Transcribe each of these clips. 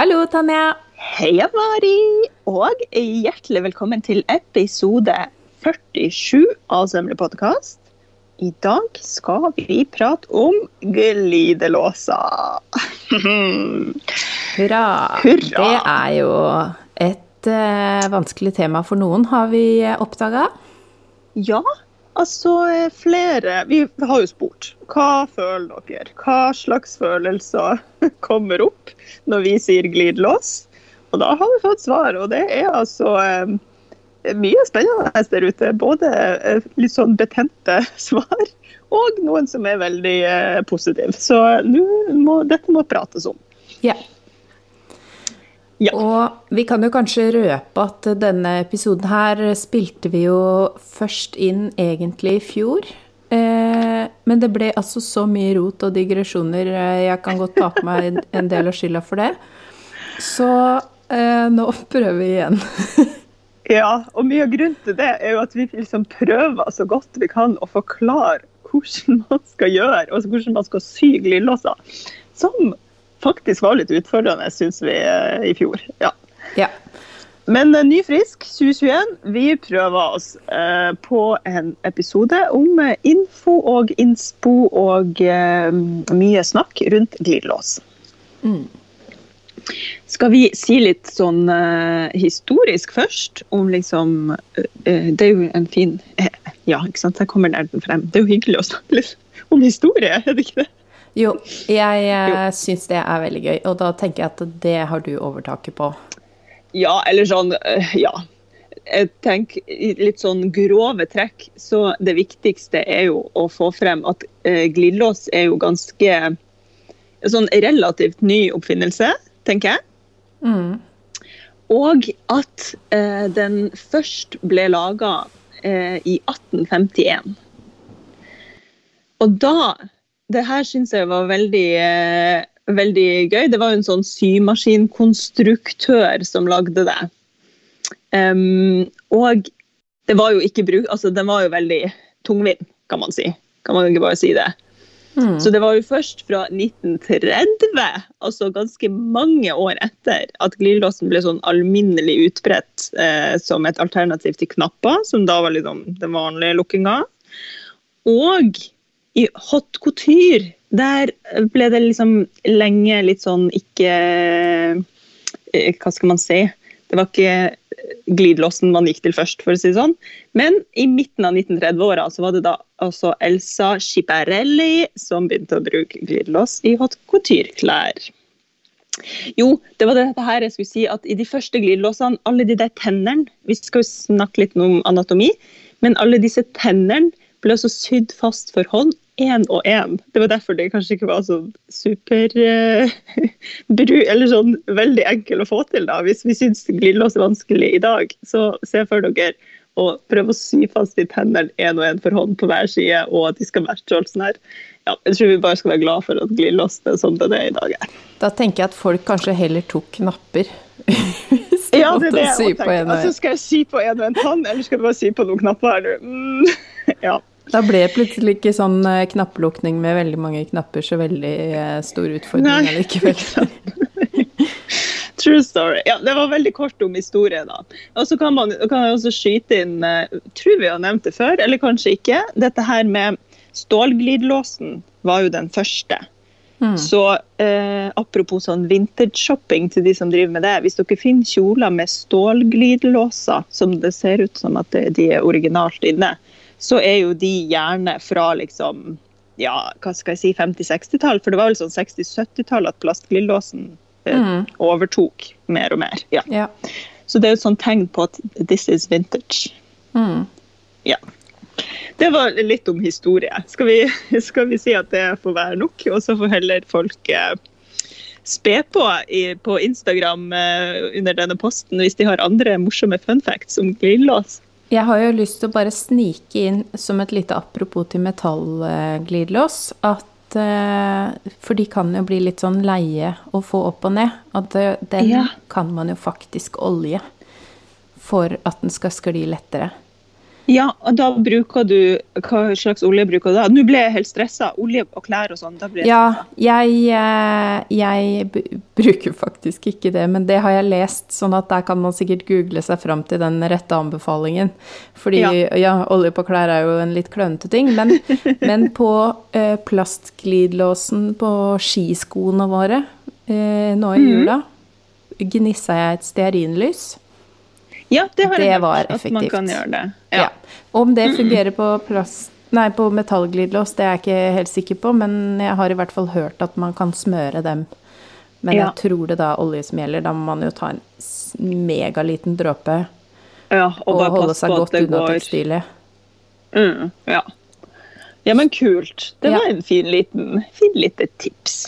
Hallo, Tanja. Heia, Mari! Og hjertelig velkommen til episode 47 av Sømle podkast. I dag skal vi prate om glidelåser. Hurra. Hurra. Det er jo et uh, vanskelig tema for noen, har vi oppdaga. Ja, altså flere Vi har jo spurt. Hva føler dere? Hva slags følelser kommer opp når vi sier glidelås? Og da har vi fått svar, og det er altså eh, mye spennende der ute. Både eh, litt sånn betente svar, og noen som er veldig eh, positive. Så nå må, dette må prates om. Ja. Ja. Og vi kan jo kanskje røpe at denne episoden her spilte vi jo først inn egentlig i fjor. Eh, men det ble altså så mye rot og digresjoner. eh, Jeg kan godt ta på meg en- en del av skylda for det. Så eh, nå prøver vi igjen. Ja, og mye av grunnen til det er jo at vi liksom prøver så godt vi kan å forklare hvordan man skal gjøre, og hvordan man skal sy glidelåser. Som faktisk var litt utfordrende, syns vi, eh, i fjor. Ja. Ja. Men eh, ny frisk 2021, vi prøver oss eh, på en episode om info og innspo og eh, mye snakk rundt glidelås. Mm. Skal vi si litt sånn eh, historisk først, om liksom Det er jo en fin Ja, ikke sant, der kommer nerden frem. Det er jo hyggelig å snakke litt om historie, er det ikke det? Jo, jeg eh, syns det er veldig gøy, og da tenker jeg at det har du overtaket på. Ja, eller sånn eh, Ja. Jeg tenker i litt sånn grove trekk, så det viktigste er jo å få frem at eh, glidelås er jo ganske sånn relativt ny oppfinnelse, tenker jeg. Mm. Og at eh, den først ble laga eh, i 1851. Og da Det her syns jeg var veldig, eh, veldig gøy. Det var jo en sånn symaskinkonstruktør som lagde det. Um, og det var jo ikke bruk... Altså, den var jo veldig tungvint, kan man si. Kan man ikke bare si det? Mm. Så det var jo først fra 1930, altså ganske mange år etter, at glidelåsen ble sånn alminnelig utbredt eh, som et alternativ til knapper, som da var liksom den vanlige lukkinga. Og i hot couture, der ble det liksom lenge litt sånn ikke eh, Hva skal man si? Det var ikke glidelåsen man gikk til først, for å si det sånn. Men i midten av 1930-åra så var det da altså Elsa Schiparelli som begynte å bruke glidelås i hot couture-klær. Jo, det var dette her jeg skulle si, at i de første glidelåsene, alle de der tennene Vi skal jo snakke litt om anatomi, men alle disse tennene ble også sydd fast for hånd, én og én. Det var derfor det kanskje ikke var så super eh, bru, Eller sånn veldig enkel å få til, da. Hvis vi syns glidelås er vanskelig i dag, så se for dere å prøve å sy fast de tennene én og én for hånd på hver side, og at de skal matche alt sånn her. Ja, jeg tror vi bare skal være glad for at glidelåsen er sånn den er i dag. Da tenker jeg at folk kanskje heller tok knapper. Hvis de Ja, det er det jeg tenker. en og Altså, skal jeg sy på en og en tann, eller skal jeg bare sy på noen knapper her nå? Mm, ja. Da ble plutselig ikke sånn knapplukning knappelukning med veldig mange knapper så veldig eh, stor utfordring Nei, allikevel. True story. Ja, det var veldig kort om historie, da. Og så kan, man, kan jeg også skyte inn, eh, tror vi har nevnt det før, eller kanskje ikke, dette her med stålglidelåsen var jo den første. Mm. Så eh, apropos sånn vintage-shopping til de som driver med det. Hvis dere finner kjoler med stålglidelåser, som det ser ut som at de er originalt inne, så er jo de gjerne fra liksom ja, hva skal jeg si, 50-60-tall. For det var vel sånn 60-70-tall at plastglidelåsen eh, Mm. overtok mer og mer. Ja. Ja. Så det er jo et sånt tegn på at this is vintage. Mm. Ja. Det var litt om historie. Skal vi, skal vi si at det får være nok, og så får heller folk eh, spe på i, på Instagram eh, under denne posten hvis de har andre morsomme fun facts om glidelås. Jeg har jo lyst til å bare snike inn som et lite apropos til metallglidelås, at eh, For de kan jo bli litt sånn leie å få opp og ned. At den Ja. kan man jo faktisk olje for at den skal skli lettere. Ja, og da bruker du Hva slags olje bruker du da? Nå ble jeg helt stressa. Olje og klær og sånn. Ja, jeg, eh, jeg bruker faktisk ikke det, men det har jeg lest, sånn at der kan man sikkert google seg fram til den rette anbefalingen. Fordi Ja. ja, olje på klær er jo en litt klønete ting, men, men på eh, plastglidelåsen på skiskoene våre eh, nå i jula, jula gnissa jeg et stearinlys. Ja, det har Det jeg hørt. At man kan gjøre det. Ja. Ja. Om det fungerer på plast... Nei, på metallglidelås, det er jeg ikke helt sikker på, men jeg har i hvert fall hørt at man kan smøre dem. Men Ja. jeg tror det da olje som gjelder. Da må man jo ta en megaliten dråpe ja og, og holde seg godt unna tekstilet. mm, ja. ja, men kult. Det var en fin liten, fin lite tips.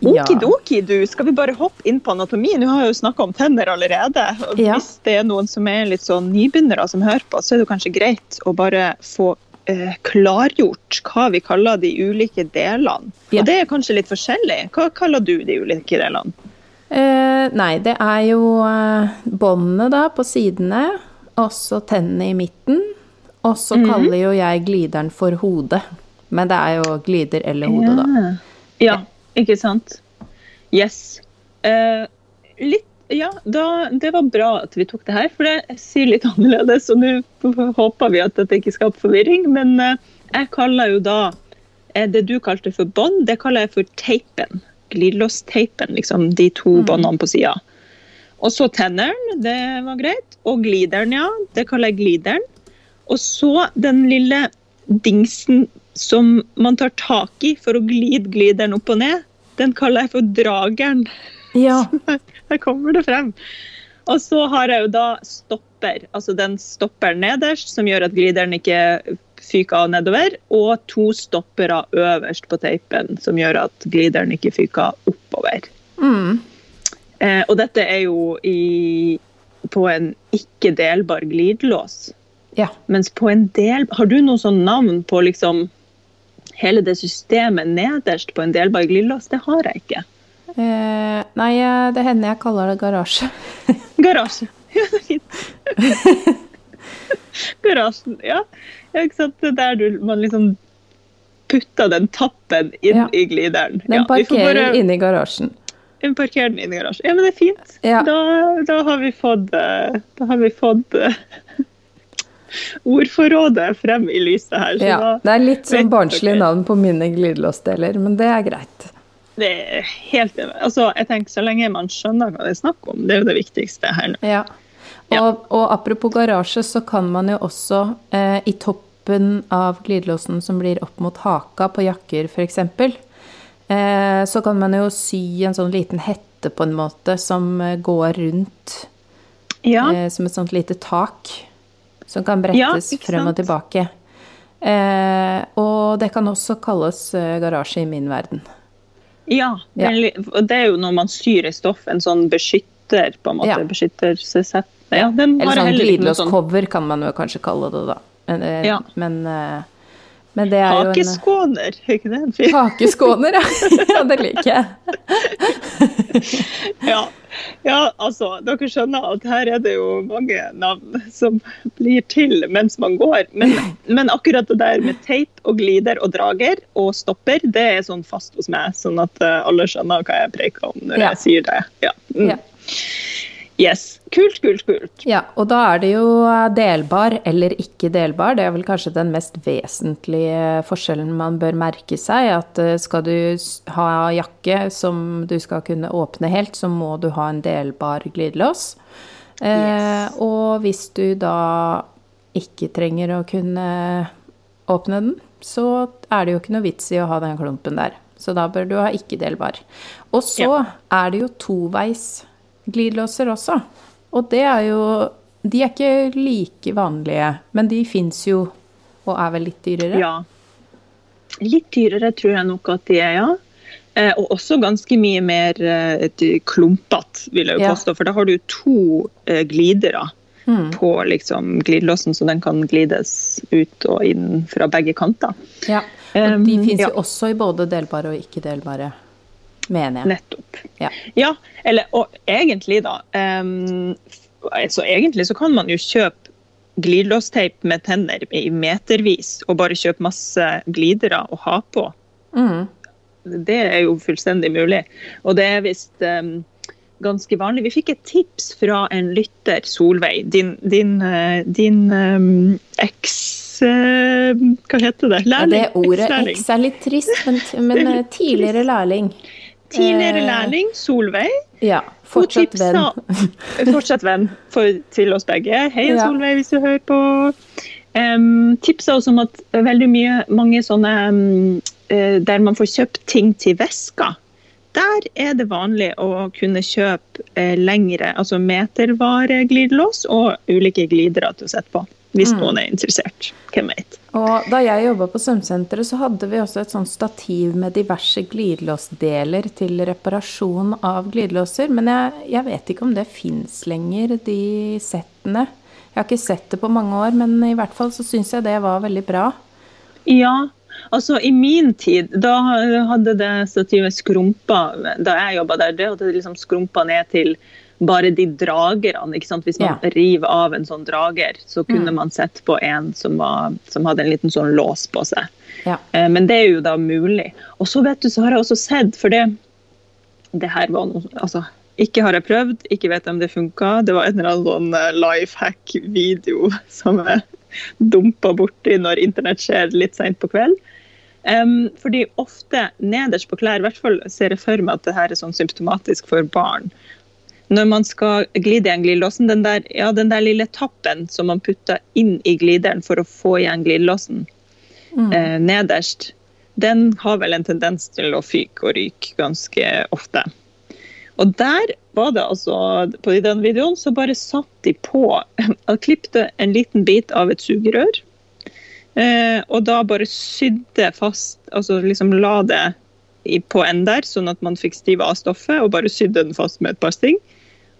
Ja. Okidoki, du. Skal vi bare hoppe inn på anatomi? Nå har jeg jo snakka om tenner allerede. og Ja. Hvis det er noen som er litt sånn nybegynnere som hører på, så er det kanskje greit å bare få eh, klargjort hva vi kaller de ulike delene. Ja. Og det er kanskje litt forskjellig. Hva kaller du de ulike delene? Eh, nei, det er jo eh, båndene da på sidene, og så tennene i midten. Og så Mhm. kaller jo jeg glideren for hodet. Men det er jo glider eller hode, da. Ja, ikke sant? Yes. Eh, litt ja, da, det var bra at vi tok det her, for det sier litt annerledes. Og nå håper vi at dette ikke skaper forvirring, men eh, jeg kaller jo da eh, det du kalte for bånd, det kaller jeg for teipen. Glidelåsteipen, liksom de to båndene på sida. Og så tenneren, det var greit. Og glideren, ja, det kaller jeg glideren. Og så den lille dingsen som man tar tak i for å glide glideren opp og ned, den kaller jeg for drageren. Ja. Her kommer det frem. Og så har jeg jo da stopper, altså den stopper nederst, som gjør at glideren ikke fyker av nedover, og to stoppere øverst på teipen, som gjør at glideren ikke fyker oppover. Mm. Eh, og dette er jo i, på en ikke-delbar glidelås. ja. Mens på en del Har du noe sånn navn på liksom hele det systemet nederst på en delbar glidelås? Det har jeg ikke. Eh, nei, eh, det hender jeg kaller det garasje. Garasje. Ja, det er fint. Garasjen, ja. ja. Ikke sant? Er der du, man liksom putter den tappen inn Ja. i glideren. Den ja, parkerer bare inne i garasjen. parkerer den inn i garasjen. Ja, men det er fint. Ja. Da, da har vi fått, eh, da har vi fått eh, ordforrådet frem i lyset her. Så Ja, da, det er litt sånn barnslig navn på mine glidelåsdeler, men det er greit. Det er helt altså, jeg tenker Så lenge man skjønner hva det er snakk om, det er jo det viktigste her nå. Ja. Ja. Og, og apropos garasje, så kan man jo også eh, i toppen av glidelåsen som blir opp mot haka på jakker f.eks., eh, så kan man jo sy en sånn liten hette på en måte som eh, går rundt Ja, eh, som et sånt lite tak som kan brettes ja, frem og tilbake. Eh, og det kan også kalles eh, garasje i min verden. ja, Ja. det er jo når man syr i stoff, en sånn beskytter, på en måte. Ja. Beskyttelsessett. Ja, den Eller sånn glidelåscover sånn kan man jo kanskje kalle det, da. Men, eh, Ja. men, eh, men det er hakeskåner. Er ikke det en? Hakeskåner, ja. ja. Det liker jeg. Ja. ja, altså, dere skjønner at her er det jo mange navn som blir til mens man går. Men, men akkurat det der med teip og glider og drager og stopper, det er sånn fast hos meg, sånn at eh, alle skjønner hva jeg preker om når Ja. jeg sier det. Ja. Mm. Ja. Yes. Kult, kult, kult. Ja, og da er det jo delbar eller ikke delbar. Det er vel kanskje den mest vesentlige forskjellen man bør merke seg. At eh, skal du ha jakke som du skal kunne åpne helt, så må du ha en delbar glidelås. Eh, og hvis du da ikke trenger å kunne åpne den, så er det jo ikke noe vits i å ha den klumpen der. Så da bør du ha ikke-delbar. Og så er det jo toveis glidelåser også. Og det er jo De er ikke like vanlige, men de fins jo og er vel litt dyrere. Ja. Litt dyrere tror jeg nok at de er, ja. Eh, og også ganske mye mer eh, klumpete, vil jeg jo Ja. påstå. For da har du to eh, glidere Mm. på liksom, glidelåsen, så den kan glides ut og inn fra begge kanter. Ja. Og de Um, fins ja. jo også i både delbare og ikke-delbare, mener jeg. Nettopp. Ja. Ja, eller og egentlig, da. um, så egentlig så kan man jo kjøpe glidelåsteip med tenner i metervis og bare kjøpe masse glidere å ha på. Mm. Det er jo fullstendig mulig. Og det er visst um, ganske vanlig. Vi fikk et tips fra en lytter, Solveig, din, din, uh, din um, eks... Uh, hva heter det? Lærling? Ja, det ordet eks er litt trist, men, men uh, tidligere lærling. Tidligere lærling, Solveig. Ja, fortsatt venn. fortsatt venn for, til oss begge. Hei, ja. Solveig, hvis du hører på. Um, tipsa oss om at veldig mye, mange sånne um, der man får kjøpt ting til veska, Der er det vanlig å kunne kjøpe uh, lengre, altså metervareglidelås og ulike glidere til å sette på. Hvis mm. noen er interessert. Hvem vet. Og da jeg jobba på svømmesenteret, så hadde vi også et sånt stativ med diverse glidelåsdeler til reparasjon av glidelåser. Men jeg, jeg vet ikke om det fins lenger, de settene. Jeg har ikke sett det på mange år, men i hvert fall så syns jeg det var veldig bra. Ja, altså i min tid, da hadde det stativet skrumpa Da jeg jobba der, det hadde liksom skrumpa ned til bare de dragerne. ikke sant? Hvis man ja. river av en sånn drager, så kunne mm. man sett på en som, var, som, hadde en liten sånn lås på seg. Ja. Eh, men det er jo da mulig. Og så vet du, så har jeg også sett, for det, det her var noe altså, ikke har jeg prøvd, ikke vet om det funka. Det var en eller annen sånn eh, life hack-video som jeg dumpa borti når internett skjer litt seint på kveld. Um, fordi ofte nederst på klær, i hvert fall ser jeg for meg at det her er sånn symptomatisk for barn, når man skal glide igjen glidelåsen, den der, ja, den der lille tappen som man putter inn i glideren for å få igjen glidelåsen mm. eh, nederst, den har vel en tendens til å fyke og ryke ganske ofte. Og der var det altså På den videoen så bare satt de på og klippte en liten bit av et sugerør. Eh, og da bare sydde fast, altså liksom la det på en der, sånn at man fikk stive av stoffet, og bare sydde den fast med et par sting.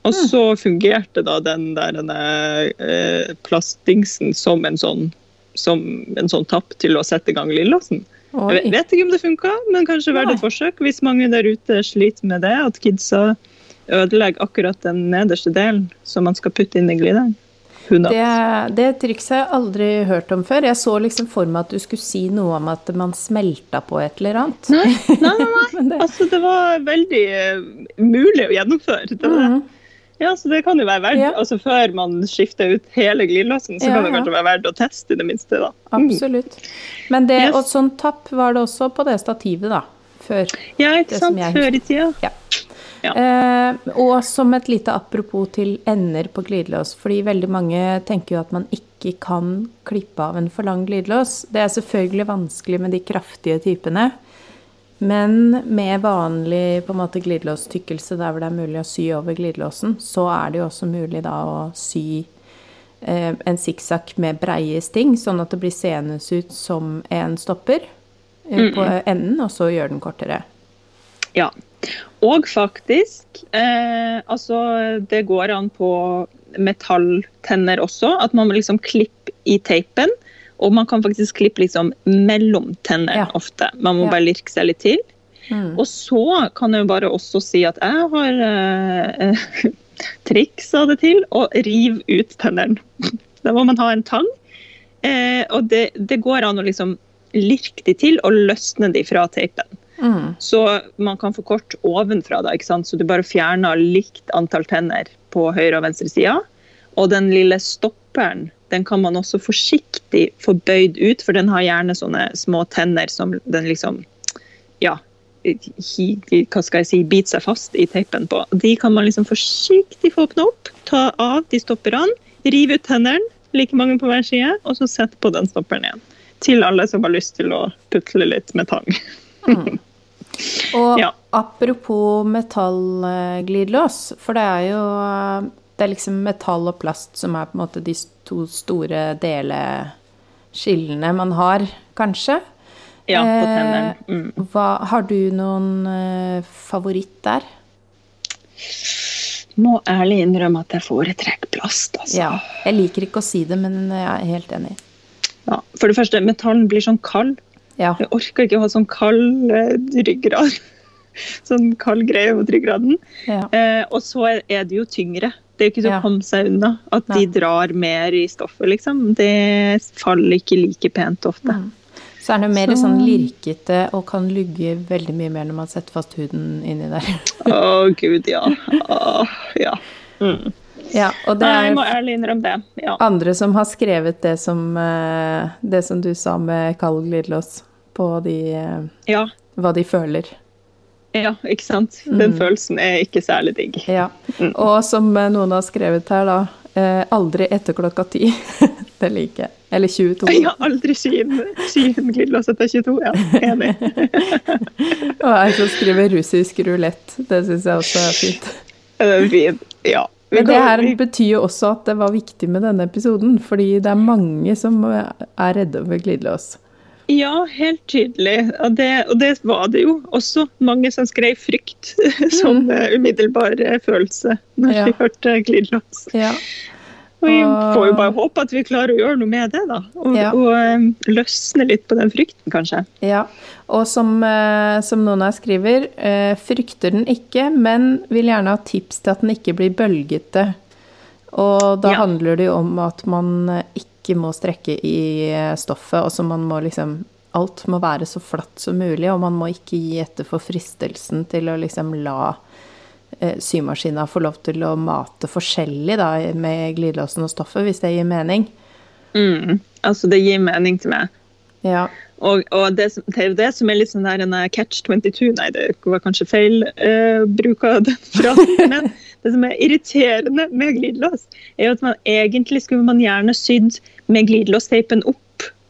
Og mm. så fungerte da den der eh, plastdingsen som en sånn som en sånn tapp til å sette i gang lillåsen. Jeg vet ikke om det funka, men kanskje verdt et forsøk. Hvis mange der ute sliter med det, at kidsa ødelegger akkurat den nederste delen som man skal putte inn i glideren. Det, det trikset har jeg aldri hørt om før. Jeg så liksom for meg at du skulle si noe om at man smelta på et eller annet. Nei, nei, nei. det... Altså, det var veldig uh, mulig å gjennomføre. Det mm. Ja, så det kan jo være verdt, ja. altså Før man skifter ut hele glidelåsen, så ja, kan det kanskje være verdt å teste i det minste. da. Mm. Absolutt. Men det, yes. og sånn tapp var det også på det stativet, da? Før. Ja, ikke sant. Før i tida. Ja. Ja. Eh, og som et lite apropos til ender på glidelås, fordi veldig mange tenker jo at man ikke kan klippe av en for lang glidelås. Det er selvfølgelig vanskelig med de kraftige typene. Men med vanlig på en måte glidelåstykkelse der hvor det er mulig å sy over glidelåsen, så er det jo også mulig da å sy eh, en sikksakk med breie sting, sånn at det blir seende ut som en stopper eh, på enden, og så gjør den kortere. Ja. Og faktisk eh, Altså, det går an på metalltenner også, at man liksom klippe i teipen og man kan faktisk klippe liksom mellom tennene ja. ofte. Man må ja. bare lirke seg litt til. Mm. Og så kan jeg jo bare også si at jeg har eh, triksa det til å rive ut tennene. Da må man ha en tang. Eh, og det, det, går an å liksom lirke de til og løsne de fra teipen. Mm. Så man kan få kort ovenfra, da, ikke sant? så du bare fjerner likt antall tenner på høyre og venstre side. Og den lille stopperen den kan man også forsiktig få bøyd ut, for den har gjerne sånne små tenner som den liksom Ja, hva skal jeg si, biter seg fast i teipen på. De kan man liksom forsiktig få åpne opp, ta av de stopperne, rive ut tennene, like mange på hver side, og så sette på den stopperen igjen. Til alle som har lyst til å putle litt med tang. Mm. Og ja. apropos metallglidelås, for det er jo det er liksom metall og plast som er på en måte de to store deleskillene man har, kanskje. Ja, på eh, tennene. Mm. Hva, har du noen uh, favoritt der? Må ærlig innrømme at jeg foretrekker plast, altså. Ja, jeg liker ikke å si det, men jeg er helt enig. Ja, for det første, metallen blir sånn kald. Ja. Jeg orker ikke å ha sånn kald uh, ryggrad. sånn kald greie mot ryggraden. Ja. Eh, og så er det jo tyngre. Det er jo ikke til å komme seg unna. At Nei. de drar mer i stoffet, liksom. Det faller ikke like pent ofte. Mm. Så er det mer Så- sånn lirkete og kan lugge veldig mye mer når man setter fast huden inni der. Å, gud, ja. Oh, ja. Mm. Ja, og det er Nei, det. Ja. andre som har skrevet det som, eh, det som du sa med Kall glidelås, på de, eh, ja. hva de føler. Ja, ikke sant. Den Mm. følelsen er ikke særlig digg. Ja. Mm. Og som eh, noen har skrevet her, da. Eh, aldri etter klokka ti. det liker jeg. Eller 22. Ja, aldri skyen, skyen glidelås etter 22. Ja, enig. Og jeg som skriver russisk rulett. Det syns jeg også er fint. Det er fint, Ja. Vi Men det her betyr jo også at det var viktig med denne episoden, fordi det er mange som er redde for glidelås. Ja, helt tydelig. Og det, og det var det jo også mange som skrev frykt som mm. umiddelbar eh, følelse når. Ja. de hørte glidelås. Ja. Og vi får jo bare håpe at vi klarer å gjøre noe med det, da. Og, Ja. og eh, løsne litt på den frykten, kanskje. ja. Og som, eh, som noen her skriver, eh, frykter den ikke, men vil gjerne ha tips til at den ikke blir bølgete. Og da Ja. handler det jo om at man eh, ikke må strekke i eh, stoffet, og som man må liksom Alt må være så flatt som mulig, og man må ikke gi etter for fristelsen til å liksom la eh, symaskina få lov til å mate forskjellig da, med glidelåsen og stoffet, hvis det gir mening. Mm. Altså, det gir mening til meg. Ja. Og, og det, som- det er jo det som er litt sånn der en catch 22 Nei, det var kanskje feil eh, bruk av den frasen. Men det som er irriterende med glidelås, er jo at man egentlig skulle man gjerne sydd med glidelåsteipen opp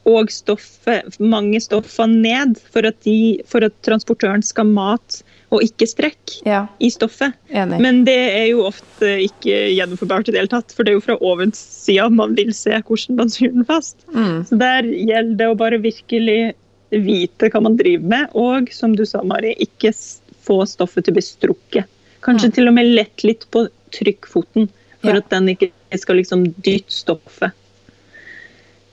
og stoffet, mange stoffer ned, for at, de, for at transportøren skal mate og ikke strekke ja, i stoffet. enig. Men det er jo ofte ikke gjennomførbart i det hele tatt, for det er jo fra ovensida man vil se hvordan man syr den fast. Mm. Så der gjelder det å bare virkelig vite hva man driver med, og som du sa, Mari, ikke få stoffet til å bli strukket. Kanskje Mm. til og med lett litt på trykkfoten, for Ja. at den ikke skal liksom dytte stoffet.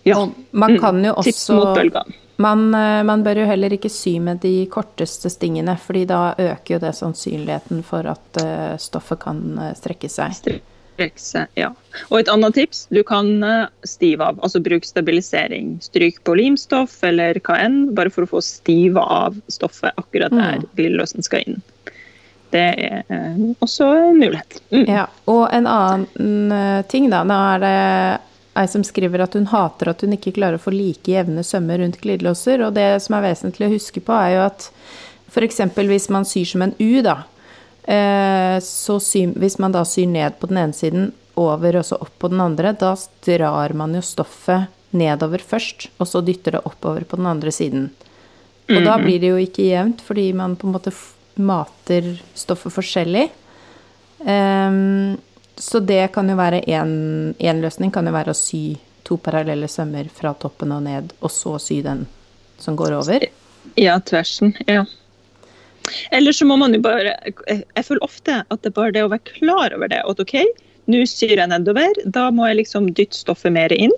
Ja. Og man Mm. kan jo Tips mot bølgene. man, eh, man bør jo heller ikke sy med de korteste stingene, fordi da øker jo det sannsynligheten for at eh, stoffet kan eh, strekke seg. Strekke seg, ja. Og et annet tips, du kan stive av, altså bruk stabilisering. Stryk på limstoff eller hva enn, bare for å få stiva av stoffet akkurat der Mm. glidelåsen skal inn. Det er også en mulighet. Mm. Ja, og en annen ting, da. Nå er det ei som skriver at hun hater at hun ikke klarer å få like jevne sømmer rundt glidelåser. Og det som er vesentlig å huske på, er jo at f.eks. hvis man syr som en U, da. eh, Så sy, hvis man da syr ned på den ene siden, over og så opp på den andre, da drar man jo stoffet nedover først, og så dytter det oppover på den andre siden. Og da blir det jo ikke jevnt, fordi man på en måte mater stoffet forskjellig. Ehm, så det kan jo være én løsning, kan jo være å sy to parallelle sømmer fra toppen og ned, og så sy den som går over. Ja, tversen. Ja. Eller så må man jo bare Jeg føler ofte at det bare det å være klar over det. At OK, nå syr jeg nedover. Da må jeg liksom dytte stoffet mer inn.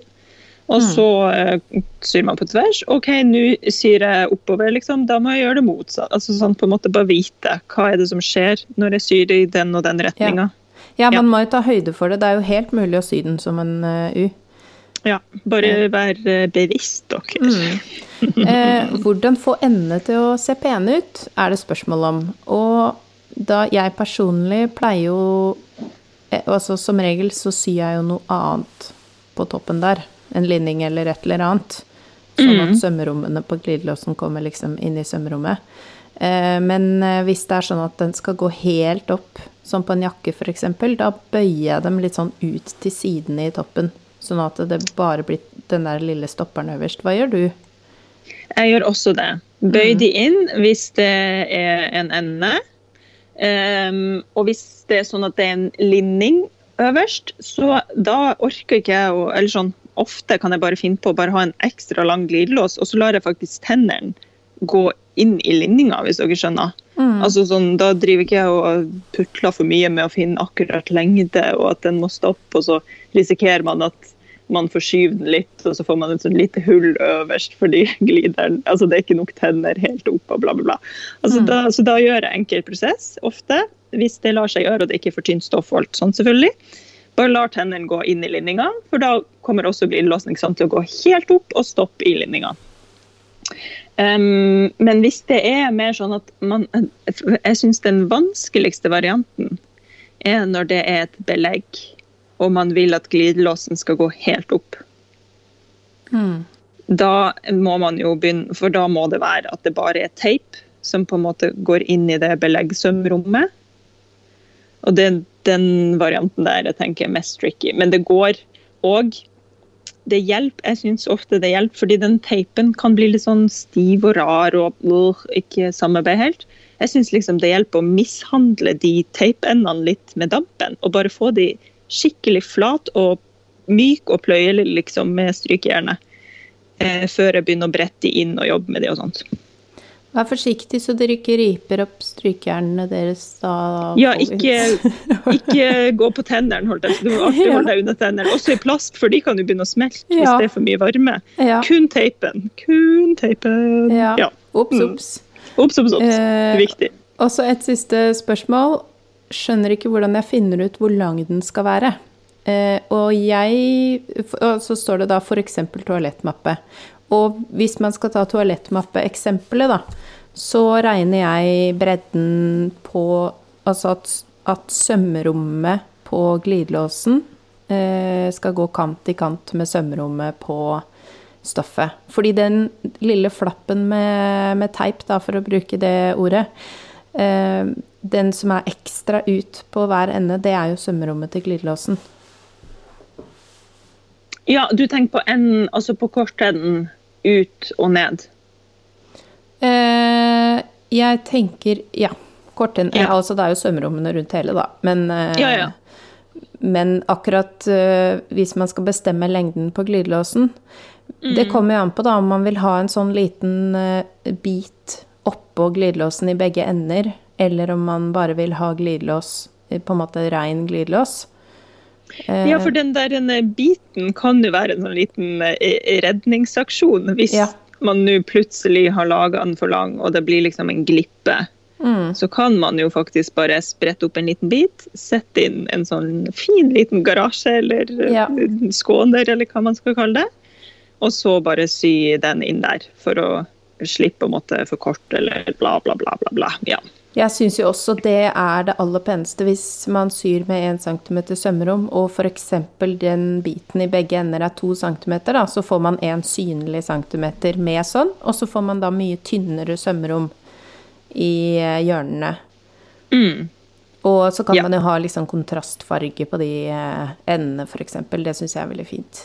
Og Mm. så eh, syr man på tvers. OK, nå syr jeg oppover, liksom. Da må jeg gjøre det motsatt. Altså sånn på en måte bare vite hva er det som skjer når jeg syr i den og den retninga. Ja, Ja. man må jo ta høyde for det. Det er jo helt mulig å sy den som en eh, U. Ja. bare vær eh, bevisst, dere. Mm. Eh, hvordan få endene til å se pene ut, er det spørsmål om. Og da jeg personlig pleier jo eh, Altså som regel så syr jeg jo noe annet på toppen der. En linning eller et eller annet. Sånn at sømmerommene på glidelåsen kommer liksom inn i sømrommet. Eh, men eh, hvis det er sånn at den skal gå helt opp, som på en jakke f.eks., da bøyer jeg dem litt sånn ut til sidene i toppen. Sånn at det bare blir den der lille stopperen øverst. Hva gjør du? Jeg gjør også det. Bøy de inn hvis det er en ende. Um, og hvis det er sånn at det er en linning øverst, så da orker ikke jeg å Eller sånn ofte kan jeg bare finne på å bare ha en ekstra lang glidelås, og så lar jeg faktisk tennene gå inn i linninga, hvis dere skjønner. Mm. Altså sånn, Da driver ikke jeg og putler for mye med å finne akkurat lengde, og at den må stoppe, og så risikerer man at man forskyver den litt, og så får man et sånn lite hull øverst fordi glideren altså Det er ikke nok tenner helt opp, og bla, bla, bla. Altså, Mm. da, så da gjør jeg enkel prosess, ofte. Hvis det lar seg gjøre, og det ikke er for tynt stoff og alt sånn, selvfølgelig. Bare lar tennene gå inn i linninga, for da kommer også glidelåsen til å gå helt opp og stoppe i linninga. Um, men hvis det er mer sånn at man Jeg syns den vanskeligste varianten er når det er et belegg, og man vil at glidelåsen skal gå helt opp. Mm. Da må man jo begynne, for da må det være at det bare er teip som på en måte går inn i det beleggsømrommet. Og det er den varianten der jeg tenker er mest tricky. Men det går òg det hjelper. Jeg syns ofte det hjelper, fordi den teipen kan bli litt sånn stiv og rar og uh, ikke samarbeide helt. Jeg syns liksom det hjelper å mishandle de teipendene litt med dampen, og bare få de skikkelig flat og myk og pløyelig liksom med strykejernet. Eh, før jeg begynner å brette de inn og jobbe med de og sånt. Vær forsiktig så dere ikke riper opp strykejernene deres da. Ja, ikke, ikke, gå på tennene, holdt jeg Du må alltid holde deg unna tennene. Også i plast, for de kan jo begynne å smelte ja. hvis det er for mye varme. Ja. Kun teipen. Kun teipen. Ja. ja. Ops, ops. Mm. Ops, ops, ops. Eh, Viktig. Og så et siste spørsmål. Skjønner ikke hvordan jeg finner ut hvor lang den skal være. Eh, og jeg Og så står det da f.eks. toalettmappe. Og hvis man skal ta toalettmappeeksempelet, da, så regner jeg bredden på Altså at, at sømrommet på glidelåsen eh, skal gå kant i kant med sømrommet på stoffet. Fordi den lille flappen med, med teip, da, for å bruke det ordet, eh, den som er ekstra ut på hver ende, det er jo sømrommet til glidelåsen. Ja, du tenker på enden, altså på kortenden ut og ned? Eh, jeg tenker ja. Kortenden ja. Altså det er jo svømmerommene rundt hele, da. Men, eh, ja, ja. men akkurat eh, hvis man skal bestemme lengden på glidelåsen mm. Det kommer jo an på da om man vil ha en sånn liten eh, bit oppå glidelåsen i begge ender, eller om man bare vil ha glidelås, eh, på en måte rein glidelås. Ja, for den der den biten kan jo være en sånn liten eh, redningsaksjon. Hvis ja. man nå plutselig har laga den for lang, og det blir liksom en glippe. Mm. Så kan man jo faktisk bare sprette opp en liten bit, sette inn en sånn fin liten garasje eller ja. skåner, eller hva man skal kalle det. Og så bare sy den inn der, for å slippe å måtte forkorte eller bla, bla, bla. bla, bla. Ja. Jeg syns jo også det er det aller peneste hvis man syr med 1 cm sømrom, og f.eks. den biten i begge ender er 2 cm, da, så får man en synlig centimeter med sånn, og så får man da mye tynnere sømrom i eh, hjørnene. Mm. Og så kan ja. man jo ha liksom kontrastfarge på de eh, endene, f.eks. Det syns jeg er veldig fint.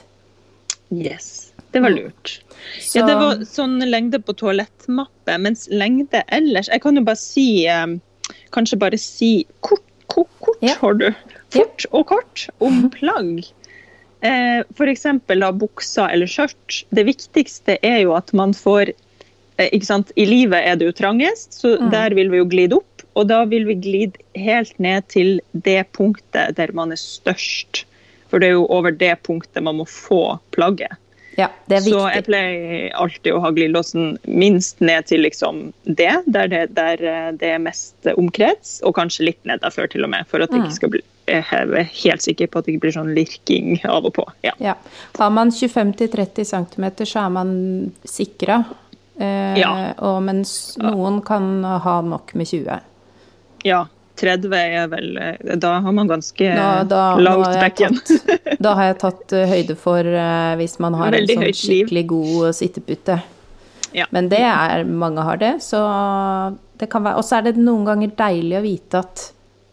Yes. Det var mm. lurt. Så... Ja, det var sånn lengde på toalettmappe, mens lengde ellers Jeg kan jo bare si um, Kanskje bare si kort, kort, kort ja. har du. Fort og kort om plagg. Eh, F.eks. bukser eller skjørt. Det viktigste er jo at man får eh, ikke sant? I livet er det jo trangest, så mm. der vil vi jo glide opp. Og da vil vi glide helt ned til det punktet der man er størst. For det er jo over det punktet man må få plagget. Ja, det er viktig. Så jeg pleier alltid å ha glidelåsen minst ned til liksom det, der det, der eh, det er mest omkrets, og kanskje litt ned der før til og med, for at det ikke mm. skal bli jeg er helt sikker på at det ikke blir sånn lirking av og på. Ja. ja. Har man 25-30 cm, så er man sikra. Eh, ja. Og mens noen kan ha nok med 20. Ja, 30 er vel Da har man ganske nå, da, langt bekken. Da har jeg tatt uh, høyde for uh, hvis man har Veldig en sånn skikkelig god sittepute. Ja. Men det er Mange har det, så det kan være Og så er det noen ganger deilig å vite at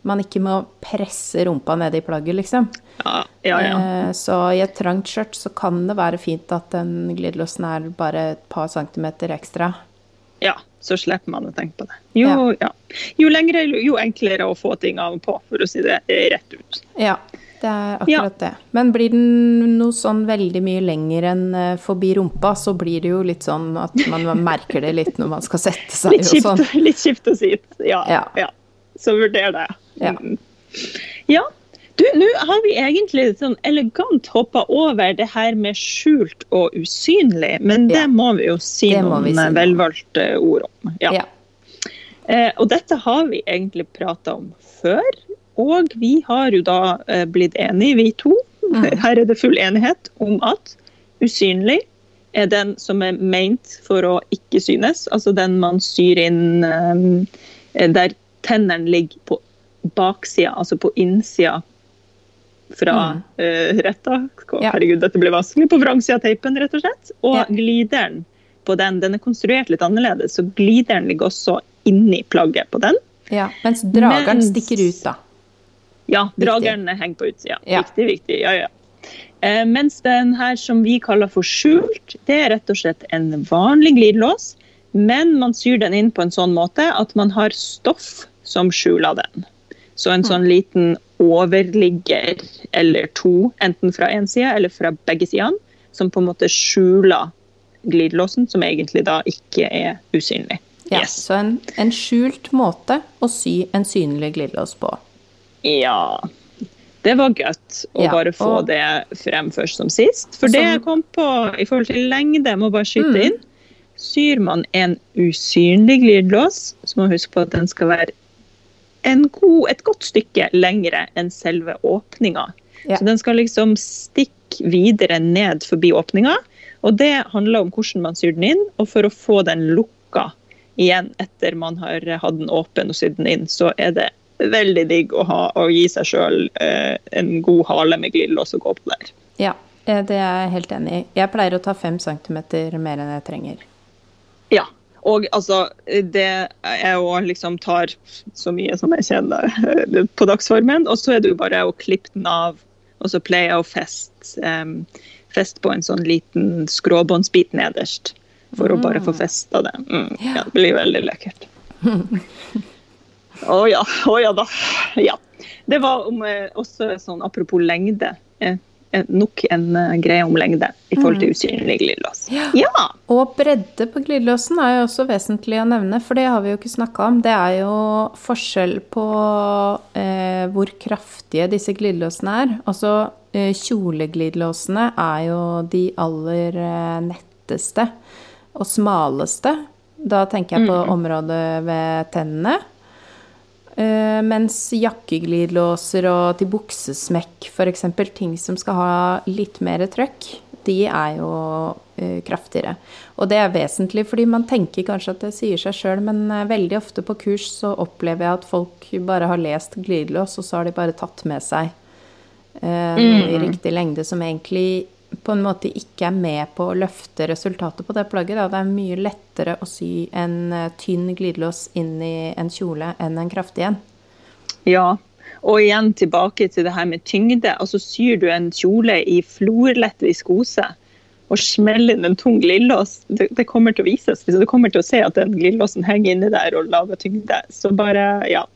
man ikke må presse rumpa ned i plagget, liksom. Ja, ja, ja. Uh, så i et trangt skjørt så kan det være fint at den glidelåsen er bare et par centimeter ekstra. Ja, så slipper man å tenke på det. Jo, ja. Ja. jo lengre, jo enklere å få ting av og på, for å si det rett ut. Ja, det er akkurat ja. det. Men blir den noe sånn veldig mye lenger enn eh, forbi rumpa, så blir det jo litt sånn at man merker det litt når man skal sette seg litt kjipt, og sånn. Litt kjipt å si. Ja. ja. Så vurder det. Ja. Mm. ja. Du, nå har vi egentlig sånn elegant hoppa over det her med skjult og usynlig, men det ja. må vi jo si noen si velvalgte ord om. Ja. ja. Eh, og dette har vi egentlig prata om før, og vi har jo da eh, blitt enige, vi to. Mm. Her er det full enighet om at usynlig er den som er meint for å ikke synes. Altså den man syr inn eh, der tennene ligger på baksida, altså på innsida fra Mm. eh, retta. Herregud, dette ble vanskelig. På vrangsida av teipen, rett og slett. Og Ja. glideren på den, den er konstruert litt annerledes, så glideren ligger også inni plagget på den. Ja, mens drageren Mens- stikker ut, da. Ja, drageren henger på utsida. Ja. Viktig, viktig. Ja, ja. Eh, mens den her som vi kaller for skjult, det er rett og slett en vanlig glidelås, men man syr den inn på en sånn måte at man har stoff som skjuler den. Så en sånn liten overligger eller to, enten fra én side eller fra begge sidene, som på en måte skjuler glidelåsen, som egentlig da ikke er usynlig. Ja, Yes. Så en, en skjult måte å sy en synlig glidelås på. Ja. Det var godt å Ja, bare få og- det frem først som sist. For det jeg kom på i forhold til lengde, må bare skyte Mm. inn. Syr man en usynlig glidelås, så må man huske på at den skal være en god, et godt stykke lengre enn selve åpninga. Ja. Så den skal liksom stikke videre ned forbi åpninga. Og det handler om hvordan man syr den inn, og for å få den lukka igjen etter man har hatt den åpen og sydd den inn, så er det veldig digg å, ha, å gi seg sjøl eh, en god hale med glidelås og gå på der. Ja, det er jeg helt enig i. Jeg pleier å ta fem centimeter mer enn jeg trenger. Ja. Og altså, det jeg òg liksom tar så mye som jeg kjenner eh, på dagsformen. Og så er det jo bare å klippe den av, og så pleier jeg å feste um, fest på en sånn liten skråbåndsbit nederst. For å bare få festa det. Mm, ja, det blir veldig lekkert. Å ja. Å ja da. Ja. Det var om, eh, også sånn apropos lengde. Eh, eh, nok en greie om lengde i forhold til usynlig glidelås. Ja. ja. Og bredde på glidelåsen er jo også vesentlig å nevne, for det har vi jo ikke snakka om. Det er jo forskjell på eh, hvor kraftige disse glidelåsene er. Altså eh, kjoleglidelåsene er jo de aller netteste og smaleste. Da tenker jeg på området ved tennene. Eh, mens jakkeglidelåser og til buksesmekk, f.eks., ting som skal ha litt mer trøkk, de er jo uh, kraftigere. Og det er vesentlig, fordi man tenker kanskje at det sier seg sjøl, men eh, veldig ofte på kurs så opplever jeg at folk bare har lest glidelås, og så har de bare tatt med seg uh, mm. i riktig lengde som egentlig på en måte ikke er med på å løfte resultatet på det plagget. Da. Det er mye lettere å sy en eh, tynn glidelås inn i en kjole enn en kraftig en. Ja, og igjen tilbake til det her med tyngde. Altså Syr du en kjole i florlett viskose og smeller inn en tung glidelås, det, det kommer til å vises. Så Du kommer til å se at den glidelåsen henger inni der og lager tyngde. Så bare, ja.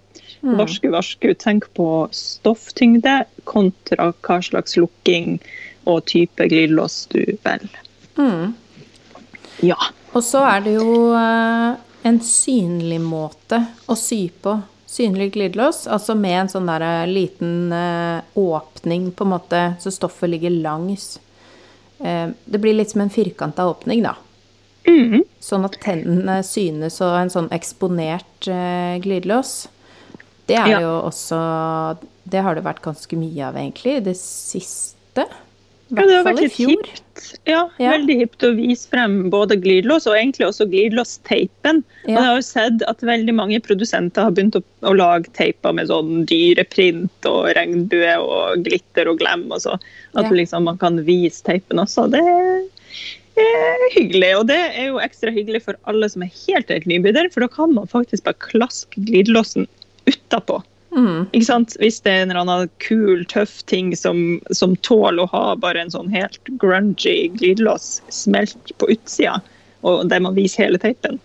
Varsku, varsku. Tenk på stofftyngde kontra hva slags lukking og type glidelås du velger. Ja. Og så er det jo eh, en synlig måte å sy på. Synlig glidelås, altså med en sånn der eh, liten eh, åpning, på en måte, så stoffet ligger langs. Det blir litt som en firkanta åpning, da. Sånn at tennene synes og en sånn eksponert glidelås. Det er Ja. jo også Det har det vært ganske mye av, egentlig, i det siste. Ja, det har vært litt hipt. Ja, Ja. veldig hipt å vise frem både glidelås og egentlig også glidelåsteipen. Og Ja. jeg har jo sett at veldig mange produsenter har begynt å, å lage teiper med sånn dyreprint og regnbue og glitter og glem og så. At Ja. liksom man kan vise teipen også. Det er hyggelig. Og det er jo ekstra hyggelig for alle som er helt, helt nybegynner, for da kan man faktisk bare klaske glidelåsen utapå. Mm. Ikke sant? Hvis det er en eller annen kul, tøff ting som, som tåler å ha bare en sånn helt grungy glidelås smelt på utsida, og der man viser hele teipen,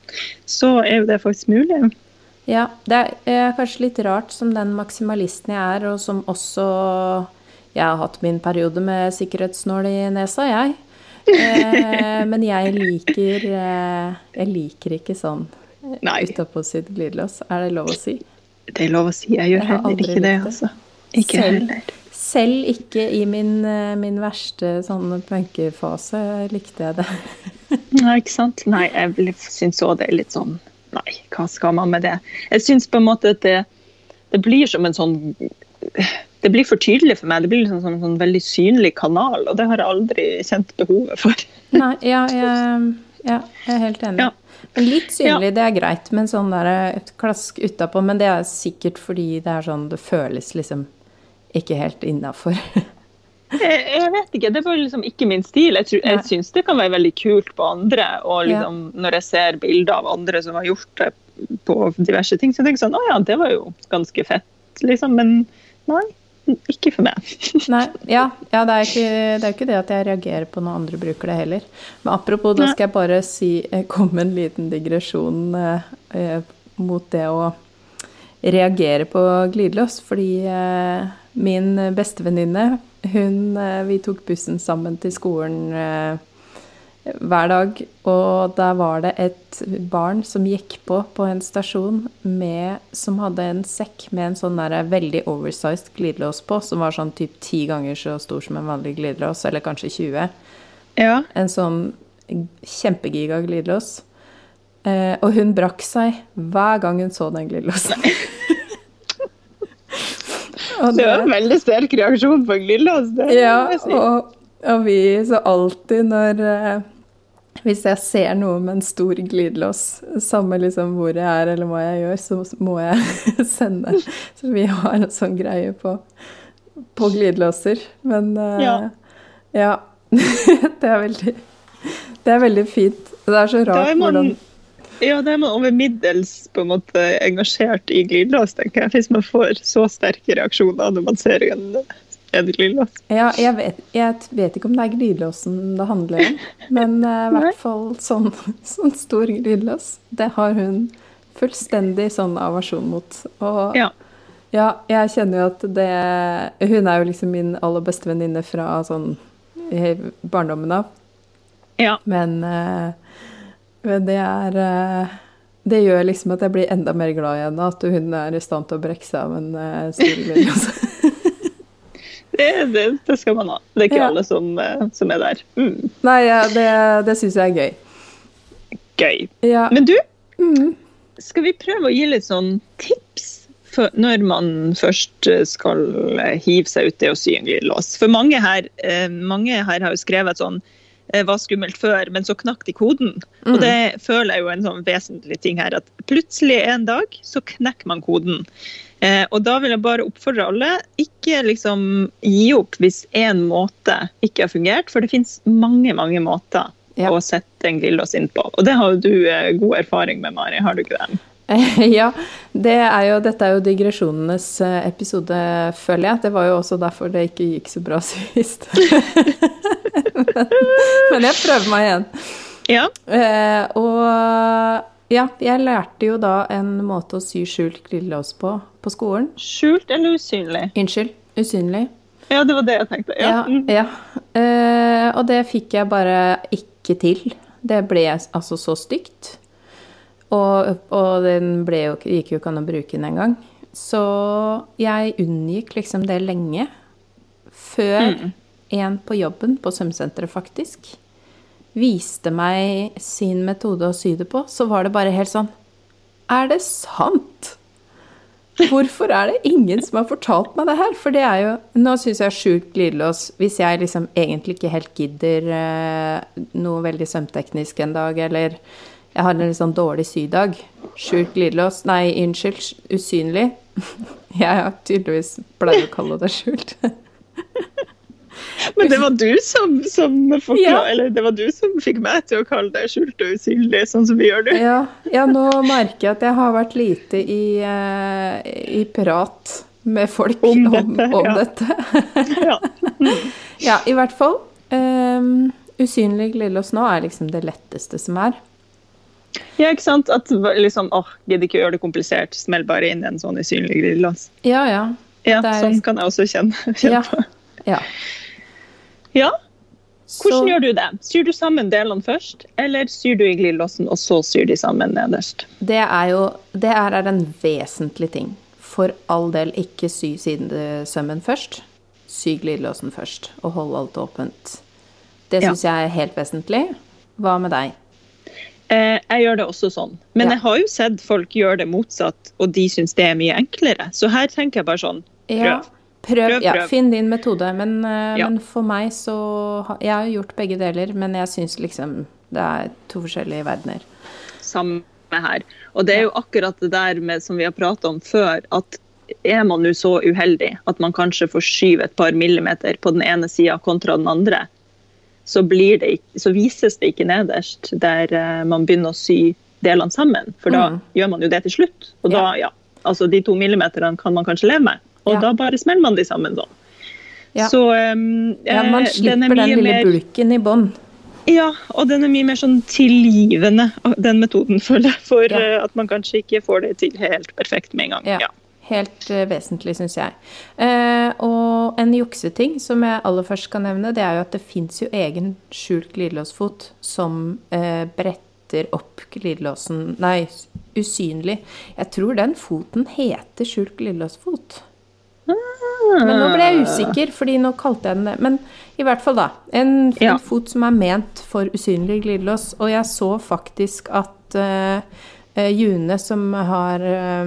så er jo det faktisk mulig. Ja, det er kanskje litt rart som den maksimalisten jeg er, og som også Jeg har hatt min periode med sikkerhetsnål i nesa, jeg. Eh, men jeg liker eh, Jeg liker ikke sånn utapå sitt glidelås. Er det lov å si? Det er lov å si. Jeg gjør Jeg heller ikke det, altså. Ikke Selv- heller. Selv ikke i min, eh, min verste sånn punkefase likte jeg det. Nei, ikke sant? Nei, jeg syns òg det er litt sånn Nei, hva skal man med det? Jeg syns på en måte at det, det blir som en sånn det blir for tydelig for meg. Det blir liksom sånn, sånn veldig synlig kanal, og det har jeg aldri kjent behovet for. Nei, ja, jeg, ja, jeg er helt enig. Ja. Litt synlig, det er greit, men sånn der et klask utapå. Men det er sikkert fordi det er sånn det føles liksom ikke helt innafor. Jeg, jeg vet ikke, det var liksom ikke min stil. Jeg, tror- jeg syns det kan være veldig kult på andre. Og liksom, når jeg ser bilder av andre som har gjort det på diverse ting, så tenker jeg sånn Å ja, det var jo ganske fett, liksom. Men nei, ikke for meg. Nei, ja, ja det, er ikke, det er ikke det at jeg reagerer på når andre bruker det heller. Men apropos, da skal jeg bare si, eh, komme en liten digresjon eh, eh, mot det å reagere på glidelås. Fordi eh, min bestevenninne, hun eh, Vi tok bussen sammen til skolen eh, hver dag, og der var det et barn som gikk på på en stasjon med, som hadde en sekk med en sånn der veldig oversized glidelås på, som var sånn typ ti ganger så stor som en vanlig glidelås, eller kanskje 20. Ja. En sånn kjempegiga glidelås. Eh, og hun brakk seg hver gang hun så den glidelåsen. Og Det var en veldig sterk reaksjon på glidelås. det ja, og, og vi så alltid når eh, Hvis jeg ser noe med en stor glidelås, samme liksom hvor jeg er eller hva jeg gjør, så må jeg sende. Så vi har en sånn greie på, på glidelåser. Men eh, Ja. ja. det er veldig Det er veldig fint. Det er så rart er man, hvordan ja, da er man over middels på en måte engasjert i glidelås, tenker jeg. Hvis man får så sterke reaksjoner når man ser en, en glidelås. Ja, jeg vet, jeg vet ikke om det er glidelåsen det handler om, men eh, i hvert fall sånn, sånn stor glidelås. Det har hun fullstendig sånn aversjon mot. Og Ja. ja, jeg kjenner jo at det Hun er jo liksom min aller beste venninne fra sånn barndommen av, ja. men, uh, men det er uh, det gjør liksom at jeg blir enda mer glad i henne, at hun er i stand til å brekke seg av en uh, stor glidelås. Det, det, det skal man ha. Det er ikke Ja. alle som, eh, som er der. Mm, Nei, ja, det, det syns jeg er gøy. gøy. Ja. Men du, Mm. skal vi prøve å gi litt sånn tips for når man først eh, skal eh, hive seg ut det å sy en glidelås? For mange her, mange her har jo skrevet sånn var skummelt før, men så knakk de koden. Og det føler jeg jo en sånn vesentlig ting her, at plutselig en dag så knekker man koden. Eh, og da vil jeg bare oppfordre alle, ikke liksom gi opp hvis én måte ikke har fungert, for det finnes mange, mange måter Ja. å sette en glidelås inn på. Og det har jo du eh, god erfaring med, Mari, har du ikke det? Ja, det er jo, dette er jo digresjonenes eh, episode, føler jeg. Det var jo også derfor det ikke gikk så bra sist. men, men jeg prøver meg igjen. Ja. Eh, og ja, jeg lærte jo da en måte å sy skjult glidelås på på skolen. Skjult eller usynlig? Unnskyld, usynlig. Ja, det var det jeg tenkte. Ja. Ja, ja. Eh, og det fikk jeg bare ikke til. Det ble altså så stygt. Og, og den jo, gikk jo ikke an å bruke den engang. Så jeg unngikk liksom det lenge. Før en på jobben, på svømmesenteret faktisk, viste meg sin metode å sy det på, så var det bare helt sånn Er det sant? Hvorfor er det ingen som har fortalt meg det her? For det er jo Nå syns jeg er sjukt glidelås Hvis jeg liksom egentlig ikke helt gidder eh, noe veldig sømteknisk en dag, eller jeg har en litt sånn dårlig sydag Skjult glidelås Nei, unnskyld, usynlig. Jeg har tydeligvis pleier å kalle det skjult. Men det var du som, som forklar, Ja. eller det var du som fikk meg til å kalle det skjult og usynlig, sånn som vi gjør nå. Ja, ja, nå merker jeg at jeg har vært lite i, eh, i prat med folk Om om, dette, om ja. dette. Ja. Ja, i hvert fall. Um, usynlig glidelås nå er liksom det letteste som er. Ja, ikke sant? At liksom, åh, gidder ikke gjøre det komplisert, smell bare inn en sånn usynlig glidelås. Ja, ja. Ja, er- sånn kan jeg også kjenne, kjenne Ja. på. ja. Ja, hvordan Så gjør du det? Syr du sammen delene først, eller syr du i glidelåsen, og så syr de sammen nederst? det er jo Det er er en vesentlig ting. For all del, ikke sy sidesømmen først. Sy glidelåsen først, og hold alt åpent. Det Ja. jeg er helt vesentlig. Hva med deg? Eh, jeg gjør det også sånn. Men Ja. jeg har jo sett folk gjøre det motsatt, og de syns det er mye enklere. Så her tenker jeg bare sånn, Ja. prøv. Prøv, Prøv, ja, finn din metode. Men, eh, Ja. men for meg så Jeg har gjort begge deler, men jeg syns liksom det er to forskjellige verdener. samme her. Og det er jo akkurat det der med, som vi har pratet om før, at er man nå så uheldig at man kanskje får skyve et par millimeter på den ene sida kontra den andre, så, blir det, så vises det ikke nederst der eh, man begynner å sy delene sammen. For da Mm. gjør man jo det til slutt. Og da, ja, altså de to millimeterne kan man kanskje leve med. Og Ja. da bare smeller man de sammen sånn. Ja. Så um, Ja, man slipper den er slipper den mye lille mer- bulken i bånn. ja, og den er mye mer sånn tilgivende, den metoden, føler jeg. For Ja. eh, at man kanskje ikke får det til helt perfekt med en gang. Ja. Helt eh, vesentlig, syns jeg. Eh, og en jukseting som jeg aller først kan nevne, det er jo at det fins jo egen skjult glidelåsfot som eh, bretter opp glidelåsen Nei, usynlig. Jeg tror den foten heter skjult glidelåsfot. Men nå ble jeg usikker, fordi nå kalte jeg den det. Men i hvert fall, da. En, Ja. fot som er ment for usynlig glidelås. Og jeg så faktisk at eh, June, som har eh,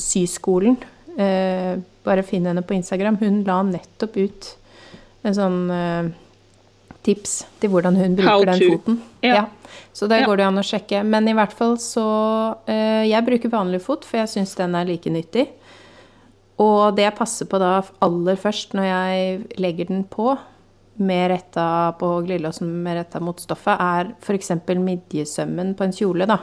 syskolen eh, Bare finn henne på Instagram. Hun la nettopp ut en sånn eh, tips til hvordan hun bruker den foten. foten. Ja. Så der Ja. går det an å sjekke. Men i hvert fall så eh, Jeg bruker vanlig fot, for jeg syns den er like nyttig. Og det jeg passer på da aller først når jeg legger den på, med retta på glidelåsen med retta mot stoffet, er f.eks. midjesømmen på en kjole, da.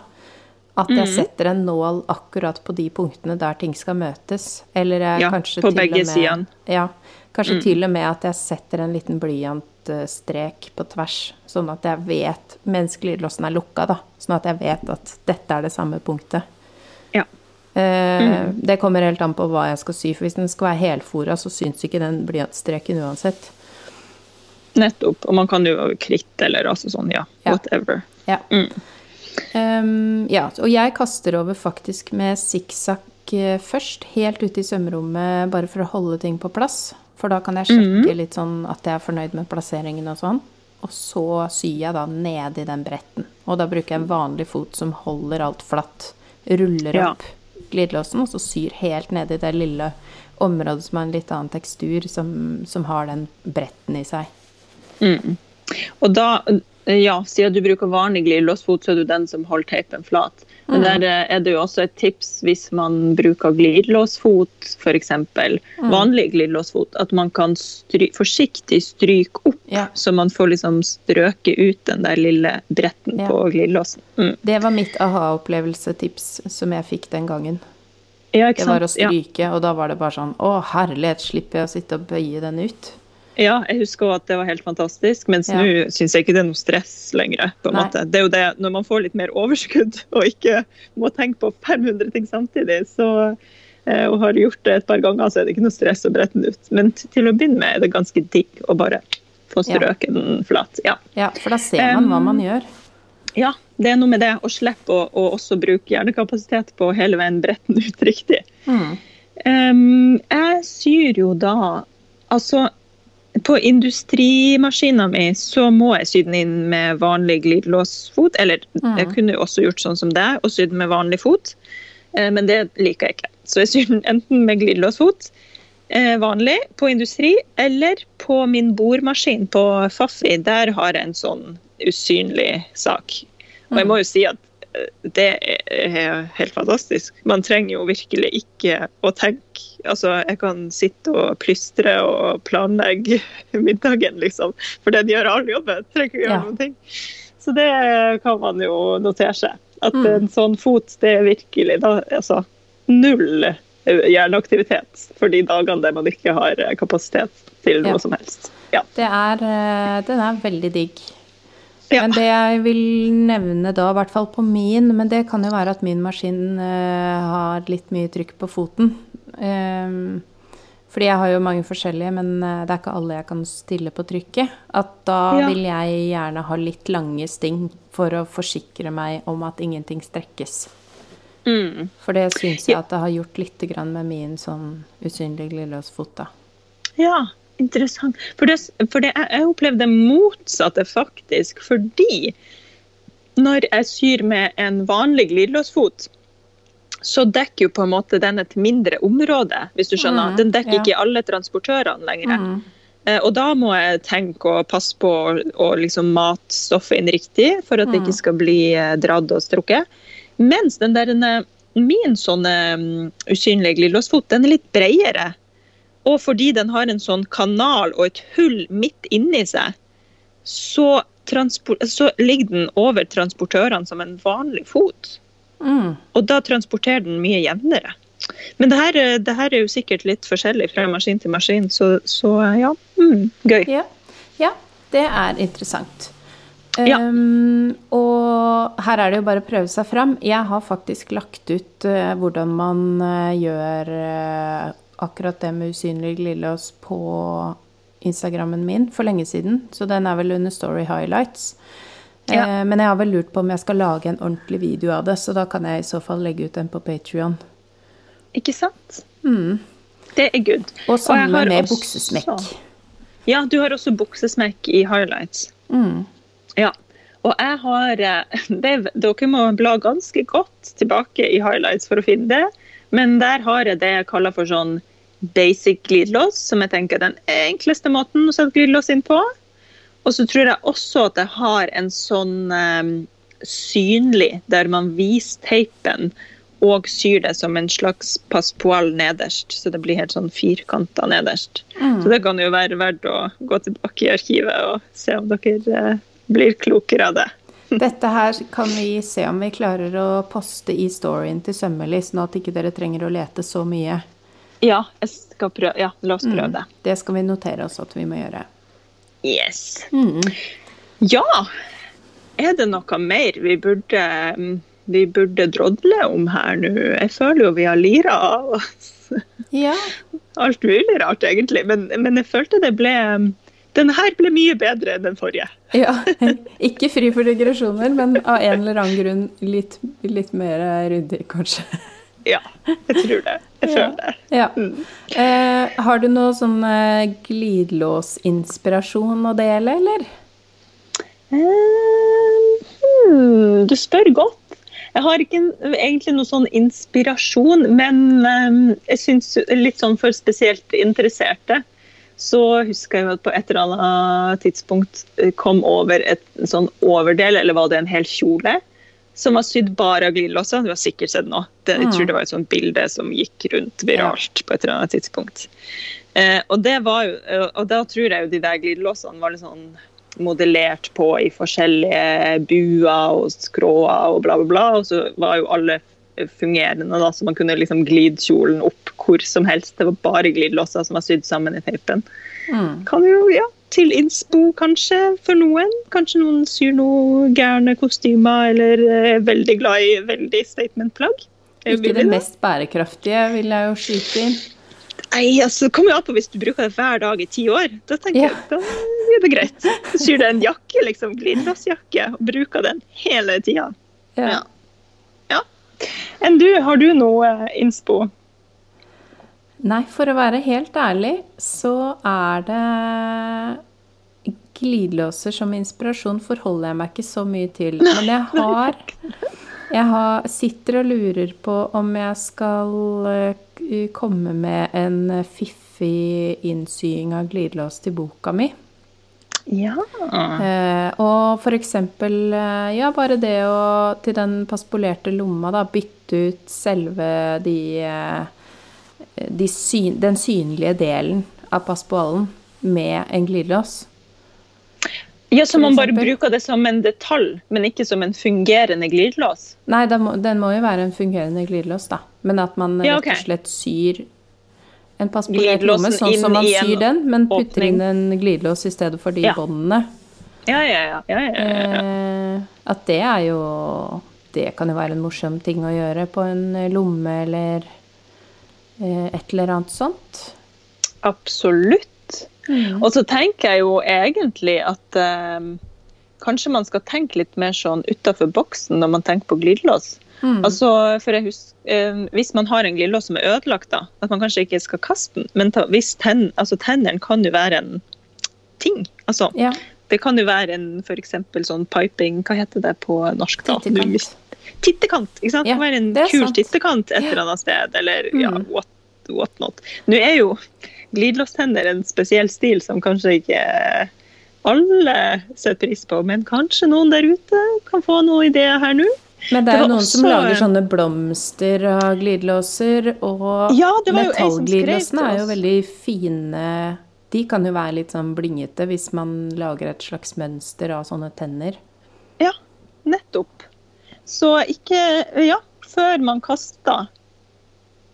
At jeg setter en nål akkurat på de punktene der ting skal møtes. Eller jeg Ja, kanskje på til begge og med, sidene. Ja, kanskje Mm. til og med at jeg setter en liten blyantstrek på tvers, sånn at jeg vet, mens glidelåsen er lukka, da, sånn at jeg vet at dette er det samme punktet. Ja. Mm. Det kommer helt an på hva jeg skal sy, for hvis den skal være helfora, så syns ikke den blyantstreken uansett. Nettopp. Og man kan jo kritte eller altså sånn, ja. Ja. Whatever. Ja. Mm. Ehm, ja, og jeg kaster over faktisk med sikksakk eh, først, helt ute i sømrommet, bare for å holde ting på plass. For da kan jeg sjekke litt sånn at jeg er fornøyd med plasseringen og sånn. Og så syr jeg da nedi den bretten. Og da bruker jeg en vanlig fot som holder alt flatt. Ruller Ja. opp glidelåsen, og så syr helt nedi det lille området som har en litt annen tekstur, som, som har den bretten i seg. Og da, ja, siden du bruker vanlig glidelåsfot, så er du den som holder teipen flat. Men der eh, er det jo også et tips hvis man bruker glidelåsfot, f.eks. Vanlig glidelåsfot, at man kan stry forsiktig stryke opp, Ja. så man får liksom strøket ut den der lille bretten Ja. på glidelåsen. Mm. Det var mitt aha-opplevelsetips som jeg fikk den gangen. Ja, Det var å stryke, og da var det bare sånn Å, herlighet, slipper jeg å sitte og bøye den ut? Ja, jeg husker også at det var helt fantastisk, mens Ja. nå syns jeg ikke det er noe stress lenger. på en Nei. måte. Det er jo det, Når man får litt mer overskudd og ikke må tenke på 500 ting samtidig, så, eh, og har gjort det et par ganger, så er det ikke noe stress å brette den ut. Men til å begynne med er det ganske digg å bare få Ja. strøket den flat. Ja. Ja, for da ser man hva Um, man gjør. ja, det er noe med det å slippe å, å også bruke hjernekapasitet på hele veien brette den ut riktig. Mm. Um, jeg syr jo da Altså, på industrimaskina mi så må jeg sy den inn med vanlig glidelåsfot. Eller jeg Mhm. kunne også gjort sånn som deg og sydd med vanlig fot, eh, men det liker jeg ikke. Så jeg syr den enten med glidelåsfot, eh, vanlig, på industri, eller på min bordmaskin på Faffi. Der har jeg en sånn usynlig sak. Og jeg må jo si at eh, det er helt fantastisk. Man trenger jo virkelig ikke å tenke. Altså, jeg kan sitte og plystre og planlegge middagen, liksom. For den gjør all jobben. Trenger ikke gjøre Ja. noen ting. Så det kan man jo notere seg. At Mm. en sånn fot, det er virkelig da, altså, null eh, hjerneaktivitet for de dagene der man ikke har eh, kapasitet til noe Ja. som helst. Ja. Det er, eh, den er veldig digg. Ja. Men det jeg vil nevne da, i hvert fall på min, men det kan jo være at min maskin har litt mye trykk på foten. Ehm, fordi jeg har jo mange forskjellige, men eh, det er ikke alle jeg kan stille på trykket. At da Ja. vil jeg gjerne ha litt lange sting for å forsikre meg om at ingenting strekkes. Mm. For det syns jeg at det har gjort litt grann med min sånn usynlig glidelåsfot, da. Ja, interessant. For, det, for det, jeg, opplevde det motsatte, faktisk. Fordi når jeg syr med en vanlig glidelåsfot, så dekker jo på en måte den et mindre område, hvis du skjønner. Mm, den dekker ja. ikke alle transportørene lenger. Mm. Eh, Og da må jeg tenke og passe på å liksom mate stoffet inn riktig, for at det Mm. ikke skal bli eh, dratt og strukket. Mens den der, min sånne mm, usynlige glidelåsfot, den er litt bredere. Og fordi den har en sånn kanal og et hull midt inni seg, så, så ligger den over transportørene som en vanlig fot. Mm. Og da transporterer den mye jevnere. Men det her, eh, det her er jo sikkert litt forskjellig fra maskin til maskin, så, så ja, mm, gøy. Ja. ja, det er interessant. Ja. Um, og her er det jo bare å prøve seg fram. Jeg har faktisk lagt ut uh, hvordan man uh, gjør uh, akkurat det med usynlig glidelås på Instagrammen min for lenge siden, så den er vel under Story Highlights. Ja. Eh, men jeg har vel lurt på om jeg skal lage en ordentlig video av det, så da kan jeg i så fall legge ut den på Patrion. Ikke sant? Det er good. Og samme har med også- buksesmekk. Ja, du har også buksesmekk i highlights. Mm. Ja. Og jeg har eh, det, Dere må bla ganske godt tilbake i highlights for å finne det, men der har jeg det jeg kaller for sånn basic glidelås, som jeg tenker er den enkleste måten å sette glidelås inn på. Og så tror jeg også at jeg har en sånn eh, synlig, der man viser teipen og syr det som en slags passepoal nederst, så det blir helt sånn firkanta nederst. Mm. Så det kan jo være verdt å gå tilbake i arkivet og se om dere eh, blir klokere av det. Dette her kan vi se om vi klarer å poste i storyen til Sømmelig, sånn at ikke dere trenger å lete så mye. Ja, ja la oss prøve det. Det skal vi notere oss at vi må gjøre. Yes. Mm. Ja, er det noe mer vi burde, mm, vi burde drodle om her nå? Jeg føler jo vi har lira av oss Ja. alt mulig rart, egentlig. Men, men jeg følte det ble Den her ble mye bedre enn den forrige. ja. Ikke fri for digresjoner, men av en eller annen grunn litt, litt mer ryddig, kanskje. Ja, jeg tror det. Jeg føler det. Ja. Mm. Eh, har du noe sånn eh, glidelåsinspirasjon å dele, eller? Eh, hmm, du spør godt. Jeg har ikke egentlig noe sånn inspirasjon, men eh, jeg syns litt sånn for spesielt interesserte, så husker jeg at på et eller annet tidspunkt eh, kom over et sånn overdel, eller var det en hel kjole, som var sydd bare av glidelåsa. Du har sikkert sett nå. Det, jeg tror det var et sånt bilde som gikk rundt viralt på et eller annet tidspunkt. Eh, og, det var jo, eh, og da tror jeg jo de der glidelåsene var litt sånn modellert på i forskjellige buer og skråer og bla, bla, bla. Og så var jo alle fungerende, da, så man kunne liksom glide kjolen opp hvor som helst. Det var bare glidelåser som var sydd sammen i teipen. Mm. Kan jo, ja, til innspo kanskje for noen. Kanskje noen syr noe gærne kostymer eller er veldig glad i veldig statement-plagg. Ikke det mest bærekraftige, vil jeg jo skyte inn. Nei, altså, det kommer jo an på hvis du bruker det hver dag i ti år. Da tenker Ja. jeg, da er det greit. Så Syr du en jakke, liksom, glidelåsjakke, og bruker den hele tida. Ja. Ja. ja. Enn du, har du noe eh, innspo? Nei, for å være helt ærlig, så er det glidelåser som inspirasjon forholder jeg meg ikke så mye til. Men jeg har Jeg har, sitter og lurer på om jeg skal eh, komme med en fiffig innsying av glidelås til boka mi. Ja. Eh, og for eksempel, eh, ja, bare det å til den paspolerte lomma, da, bytte ut selve de, eh, de syn, Den synlige delen av passbollen med en glidelås. ja, så man bare bruker det som en detalj, men ikke som en fungerende glidelås? Nei, den må, den må jo være en fungerende glidelås, da. Men at man Ja, rett og slett syr en Glidelåsen lomme sånn som man syr den, men putter åpning. inn en glidelås i stedet for de Ja. båndene. Ja, ja, ja. Eh, at det er jo Det kan jo være en morsom ting å gjøre på en lomme eller et eller annet sånt. Absolutt. Og så tenker jeg jo egentlig at eh, kanskje man skal tenke litt mer sånn utafor boksen når man tenker på glidelås. Mm. Altså, for jeg husker, eh, Hvis man har en glidelås som er ødelagt, da, at man kanskje ikke skal kaste den, men ta, hvis ten, altså, tennene kan jo være en ting. Altså, Ja. det kan jo være en eksempel sånn piping Hva heter det på norsk? da? Titekant. Tittekant. ikke sant? Ja, det kan være en det kul sant. tittekant et eller annet sted, eller ja, Mm. what, what not. Nå er jo glidelåstenner en spesiell stil som kanskje ikke alle setter pris på, men kanskje noen der ute kan få noen ideer her nå. Men det Det er jo noen noen som lager sånne blomster av glidelåser, og Ja, det metallglidelåsene er jo veldig fine. De kan jo være litt sånn blingete hvis man lager et slags mønster av sånne tenner. Ja, nettopp. Så ikke Ja, før man kaster,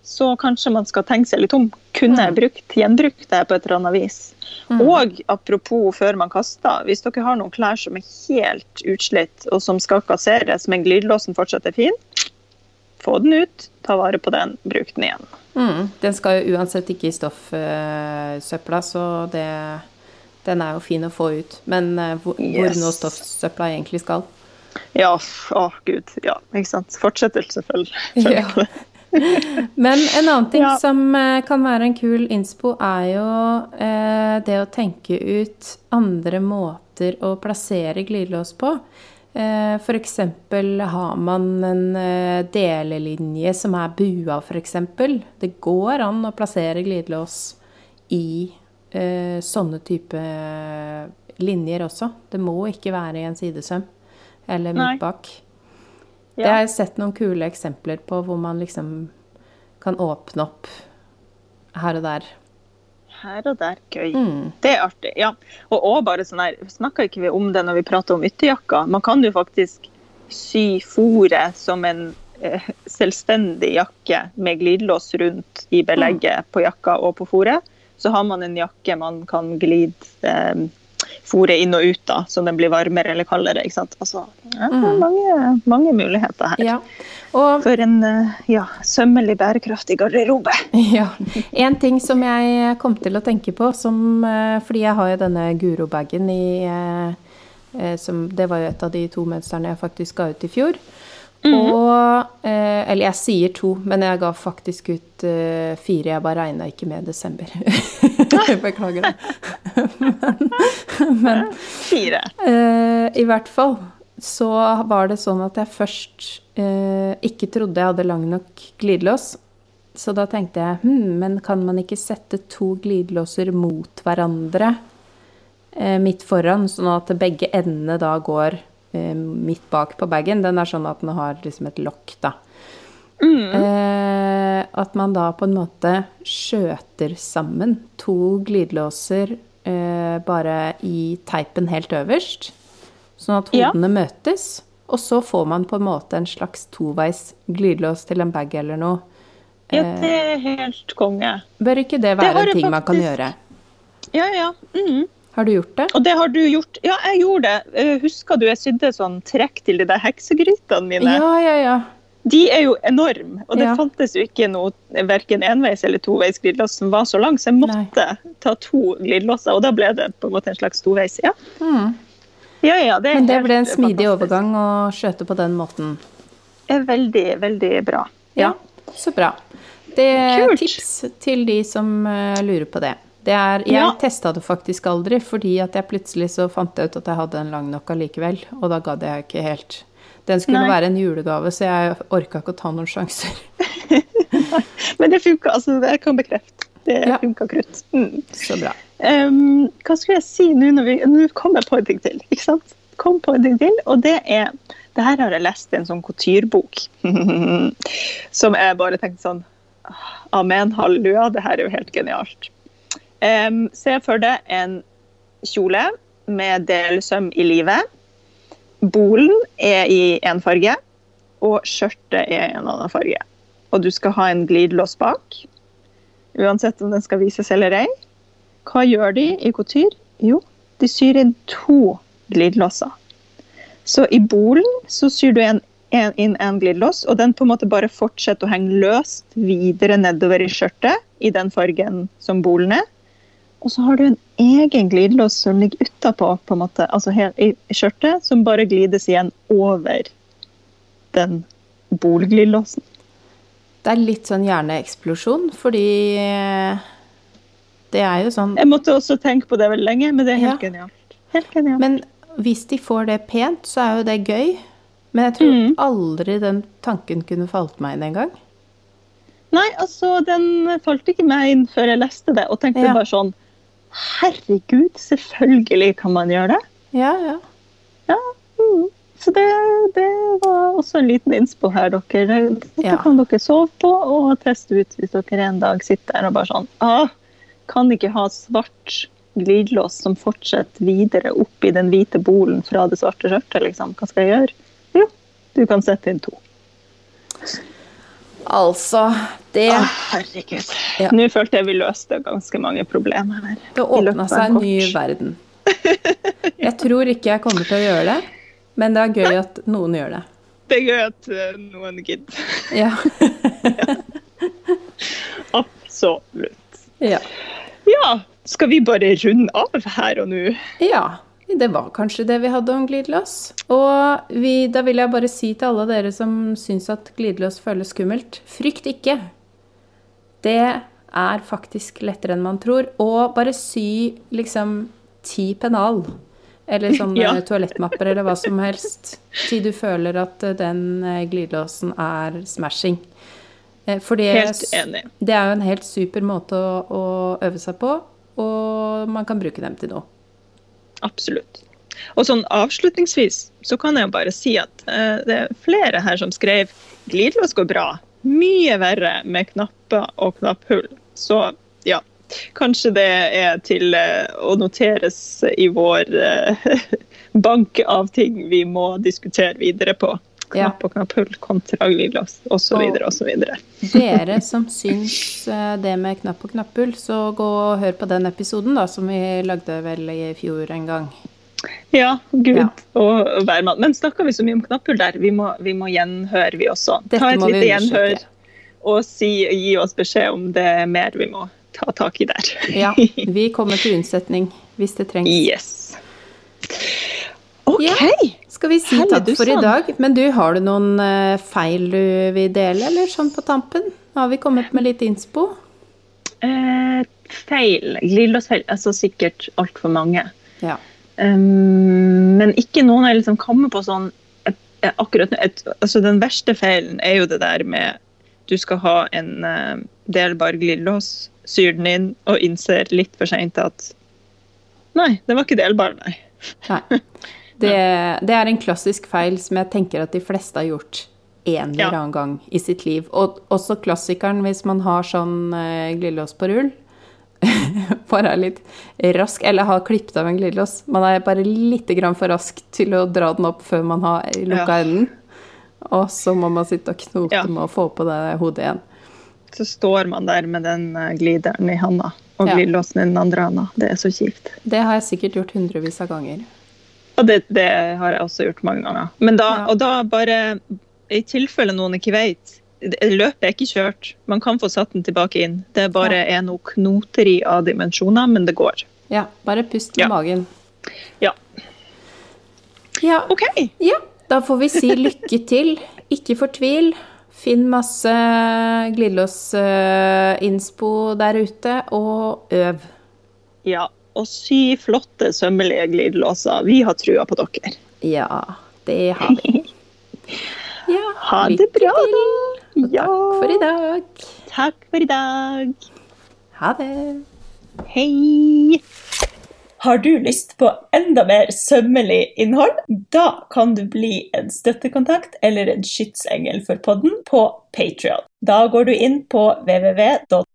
så kanskje man skal tenke seg litt om. Kunne jeg Mm. brukt, gjenbrukt det på et eller annet vis? Mm. Og apropos før man kaster, hvis dere har noen klær som er helt utslitt, og som skal kasseres, men glidelåsen fortsatt er fin, få den ut, ta vare på den, bruk den igjen. Mm, den skal jo uansett ikke i stoffsøpla, så det, den er jo fin å få ut. Men eh, hvor, hvor nå stoffsøpla egentlig skal. Ja, å gud. Ja, ikke sant. Fortsettelse, følg. Ja. Men en annen ting Ja. som eh, kan være en kul innspo, er jo eh, det å tenke ut andre måter å plassere glidelås på. Eh, eksempel har man en eh, delelinje som er bua, eksempel. Det går an å plassere glidelås i eh, sånne type linjer også. Det må ikke være i en sidesøm eller Nei. midt bak. Det har jeg sett noen kule eksempler på hvor man liksom kan åpne opp her og der. Her og der, gøy. Mm. Det er artig. ja. Og også bare sånn her, Snakka ikke vi om det når vi prater om ytterjakka? Man kan jo faktisk sy fòret som en eh, selvstendig jakke med glidelås rundt i belegget på jakka og på fòret. Så har man en jakke man kan glide eh, fòret inn og ut da, så den blir varmere eller kaldere. ikke sant? Altså, ja, er mange, mange muligheter her. Ja. Og For en eh, ja, sømmelig, bærekraftig garderobe. ja, en ting som jeg kom til å tenke på, som, eh, fordi jeg har jo denne Guro-bagen i eh, som, Det var jo et av de to mønstrene jeg faktisk ga ut i fjor. Og eh, Eller jeg sier to, men jeg ga faktisk ut eh, fire. Jeg bare regna ikke med desember. Beklager det. men, men Fire. Eh, I hvert fall så var det sånn at jeg først eh, ikke trodde jeg hadde lang nok glidelås. Så da tenkte jeg hm, men kan man ikke sette to glidelåser mot hverandre eh, midt foran, sånn at begge endene da går midt bak på bagen? Den er sånn at den har liksom et lokk, da. Eh, at man da på en måte skjøter sammen to glidelåser eh, bare i teipen helt øverst, sånn at Ja. hodene møtes. Og så får man på en måte en slags toveis glidelås til en bag eller noe. Ja, det er helt konge. Bør ikke det være være en ting ting man kan gjøre? Ja, ja. Mhm. Har du gjort det? Og det har du gjort. Ja, jeg gjorde det. Eh, Husker du jeg sydde sånn trekk til de der heksegrytene mine? Ja, ja, ja. De er jo enorme, og det Ja. fantes jo ikke noe verken enveis eller toveis glidelås som var så lang, så jeg måtte ta to glidelåser, og da ble det på en måte en slags toveis. Ja, Mm. ja, ja det Men det ble en smidig fantastisk. overgang å skjøte på den måten. Det er veldig, veldig bra. Ja, så bra. Det er Kult. tips til de som eh, lurer på det. Det er, jeg Ja. testa det faktisk aldri, fordi at jeg plutselig så fant jeg ut at jeg hadde en lang nok allikevel. Og da gadd jeg ikke helt. Den skulle Nei. være en julegave, så jeg orka ikke å ta noen sjanser. Men det funka, altså. Det jeg kan bekrefte. Det Ja. funka krutt. Mm. Så bra. Um, hva skulle jeg si nå når vi Nå kom jeg på en ting til. ikke sant? Kom på en ting til, og det er Det her har jeg lest i en sånn couturebok. som jeg bare tenkte sånn Amen, halleluja, det her er jo helt genialt. Um, se for deg en kjole med delsøm i livet. Bolen er i én farge, og skjørtet er i en annen farge. Og du skal ha en glidelås bak, uansett om den skal vises eller ei. Hva gjør de i couture? Jo, de syr inn to glidelåser. Så i bolen så syr du en, en, inn en glidelås, og den på en måte bare fortsetter å henge løst videre nedover i skjørtet i den fargen som bolen er. Og så har du en egen glidelås som ligger utapå, på en måte, altså her i skjørtet, som bare glides igjen over den bolglidelåsen. Det er litt sånn hjerneeksplosjon, fordi eh, det er jo sånn Jeg måtte også tenke på det veldig lenge, men det er helt Ja. genialt. Helt genialt. Men hvis de får det pent, så er jo det gøy. Men jeg tror Mm. aldri den tanken kunne falt meg inn engang. Nei, altså, den falt ikke meg inn før jeg leste det, og tenkte Ja. bare sånn Herregud, selvfølgelig kan man gjøre det. Ja, ja. Ja, mm. Så det, det var også en liten innspill her, dere. Dette Ja. kan dere sove på og teste ut hvis dere en dag sitter der og bare sånn ah, Kan ikke ha svart glidelås som fortsetter videre opp i den hvite bolen fra det svarte skjørtet, liksom. Hva skal jeg gjøre? Jo, du kan sette inn to. Altså, det Å, herregud. Ja. Nå følte jeg vi løste ganske mange problemer her. Det åpna seg en kort. ny verden. Jeg tror ikke jeg kommer til å gjøre det, men det er gøy at noen gjør det. Det er gøy at eh, noen gidder. Ja. Absolutt. ja. Ja, skal vi bare runde av her og nå? Ja, det var kanskje det vi hadde om glidelås. Og vi, da vil jeg bare si til alle dere som syns at glidelås føles skummelt, frykt ikke. Det er faktisk lettere enn man tror. Og bare sy liksom ti pennal. Eller sånne Ja. toalettmapper eller hva som helst. Til du føler at den eh, glidelåsen er smashing. Eh, For det, det er jo en helt super måte å, å øve seg på, og man kan bruke dem til noe. Absolutt. Og sånn avslutningsvis så kan jeg jo bare si at eh, det er flere her som skrev glidelås går bra. Mye verre med knapper og knapphull. Så ja, kanskje det er til eh, å noteres i vår eh, bank av ting vi må diskutere videre på. Knapp og knapphull kontra glidelås osv. Osv. Dere som syns det med knapp og knapphull, så gå og hør på den episoden da, som vi lagde vel i fjor en gang. Ja, gud Ja. og hvermann. Men snakka vi så mye om knapphull der? Vi må, vi må gjenhøre, vi også. Dette Ta et lite gjenhør og si, gi oss beskjed om det er mer vi må ta tak i der. Ja, vi kommer til unnsetning hvis det trengs. yes. OK. Ja. Skal vi si takk for i dag? Men du, har du noen eh, feil du vil dele, eller sånn på tampen? Nå har vi kommet med litt innspo. Eh, feil. Glidelåsfeil. Altså sikkert altfor mange. Ja. Um, men ikke noen jeg liksom kommer på sånn et, et, akkurat nå. altså Den verste feilen er jo det der med du skal ha en uh, delbar glidelås, syr den inn og innser litt for seint at Nei, den var ikke delbar, nei. Nei. Det, det er en klassisk feil som jeg tenker at de fleste har gjort en eller Ja. annen gang i sitt liv. Og også klassikeren hvis man har sånn uh, glidelås på rull. bare er litt rask, eller har klippet av en glidelås. Man er bare litt grann for rask til å dra den opp før man har lukka Ja. enden. Og så må man sitte og knote Ja. med å få på det hodet igjen. Så står man der med den eh, glideren i handa og Ja. glidelåsen i den andre handa. Det er så kjipt. Det har jeg sikkert gjort hundrevis av ganger. Og det, det har jeg også gjort mange ganger. Men da, Ja. og da bare, i tilfelle noen ikke vet, løpet er ikke kjørt. Man kan få satt den tilbake inn. Det bare er noe knoteri av dimensjoner, men det går. Ja, bare pust med Ja. magen. Ja. Ja, OK. Ja, da får vi si lykke til. Ikke fortvil. Finn masse glidelås-innspo der ute, og øv. Ja. Og sy flotte, sømmelige glidelåser. Vi har trua på dere. Ja, det har vi. Ja, Ha det bra, til. da. Og Ja. takk for i dag. Takk for i dag. Ha det. Hei! Har du lyst på enda mer sømmelig innhold? Da kan du bli en støttekontakt eller en skytsengel for podden på Patrion. Da går du inn på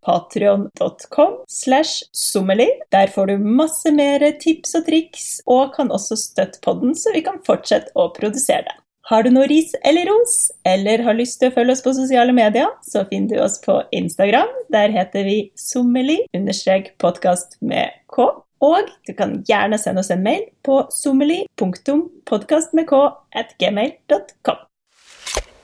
www.patrion.com slash sommelig. Der får du masse mer tips og triks, og kan også støtte podden så vi kan fortsette å produsere den. Har du noe ris eller ros, eller har lyst til å følge oss på sosiale medier, så finner du oss på Instagram. Der heter vi sommeli-podkast med k. Og du kan gjerne sende oss en mail på sommeli.podkastmedk.gmail.com.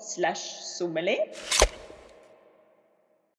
slash sommelier.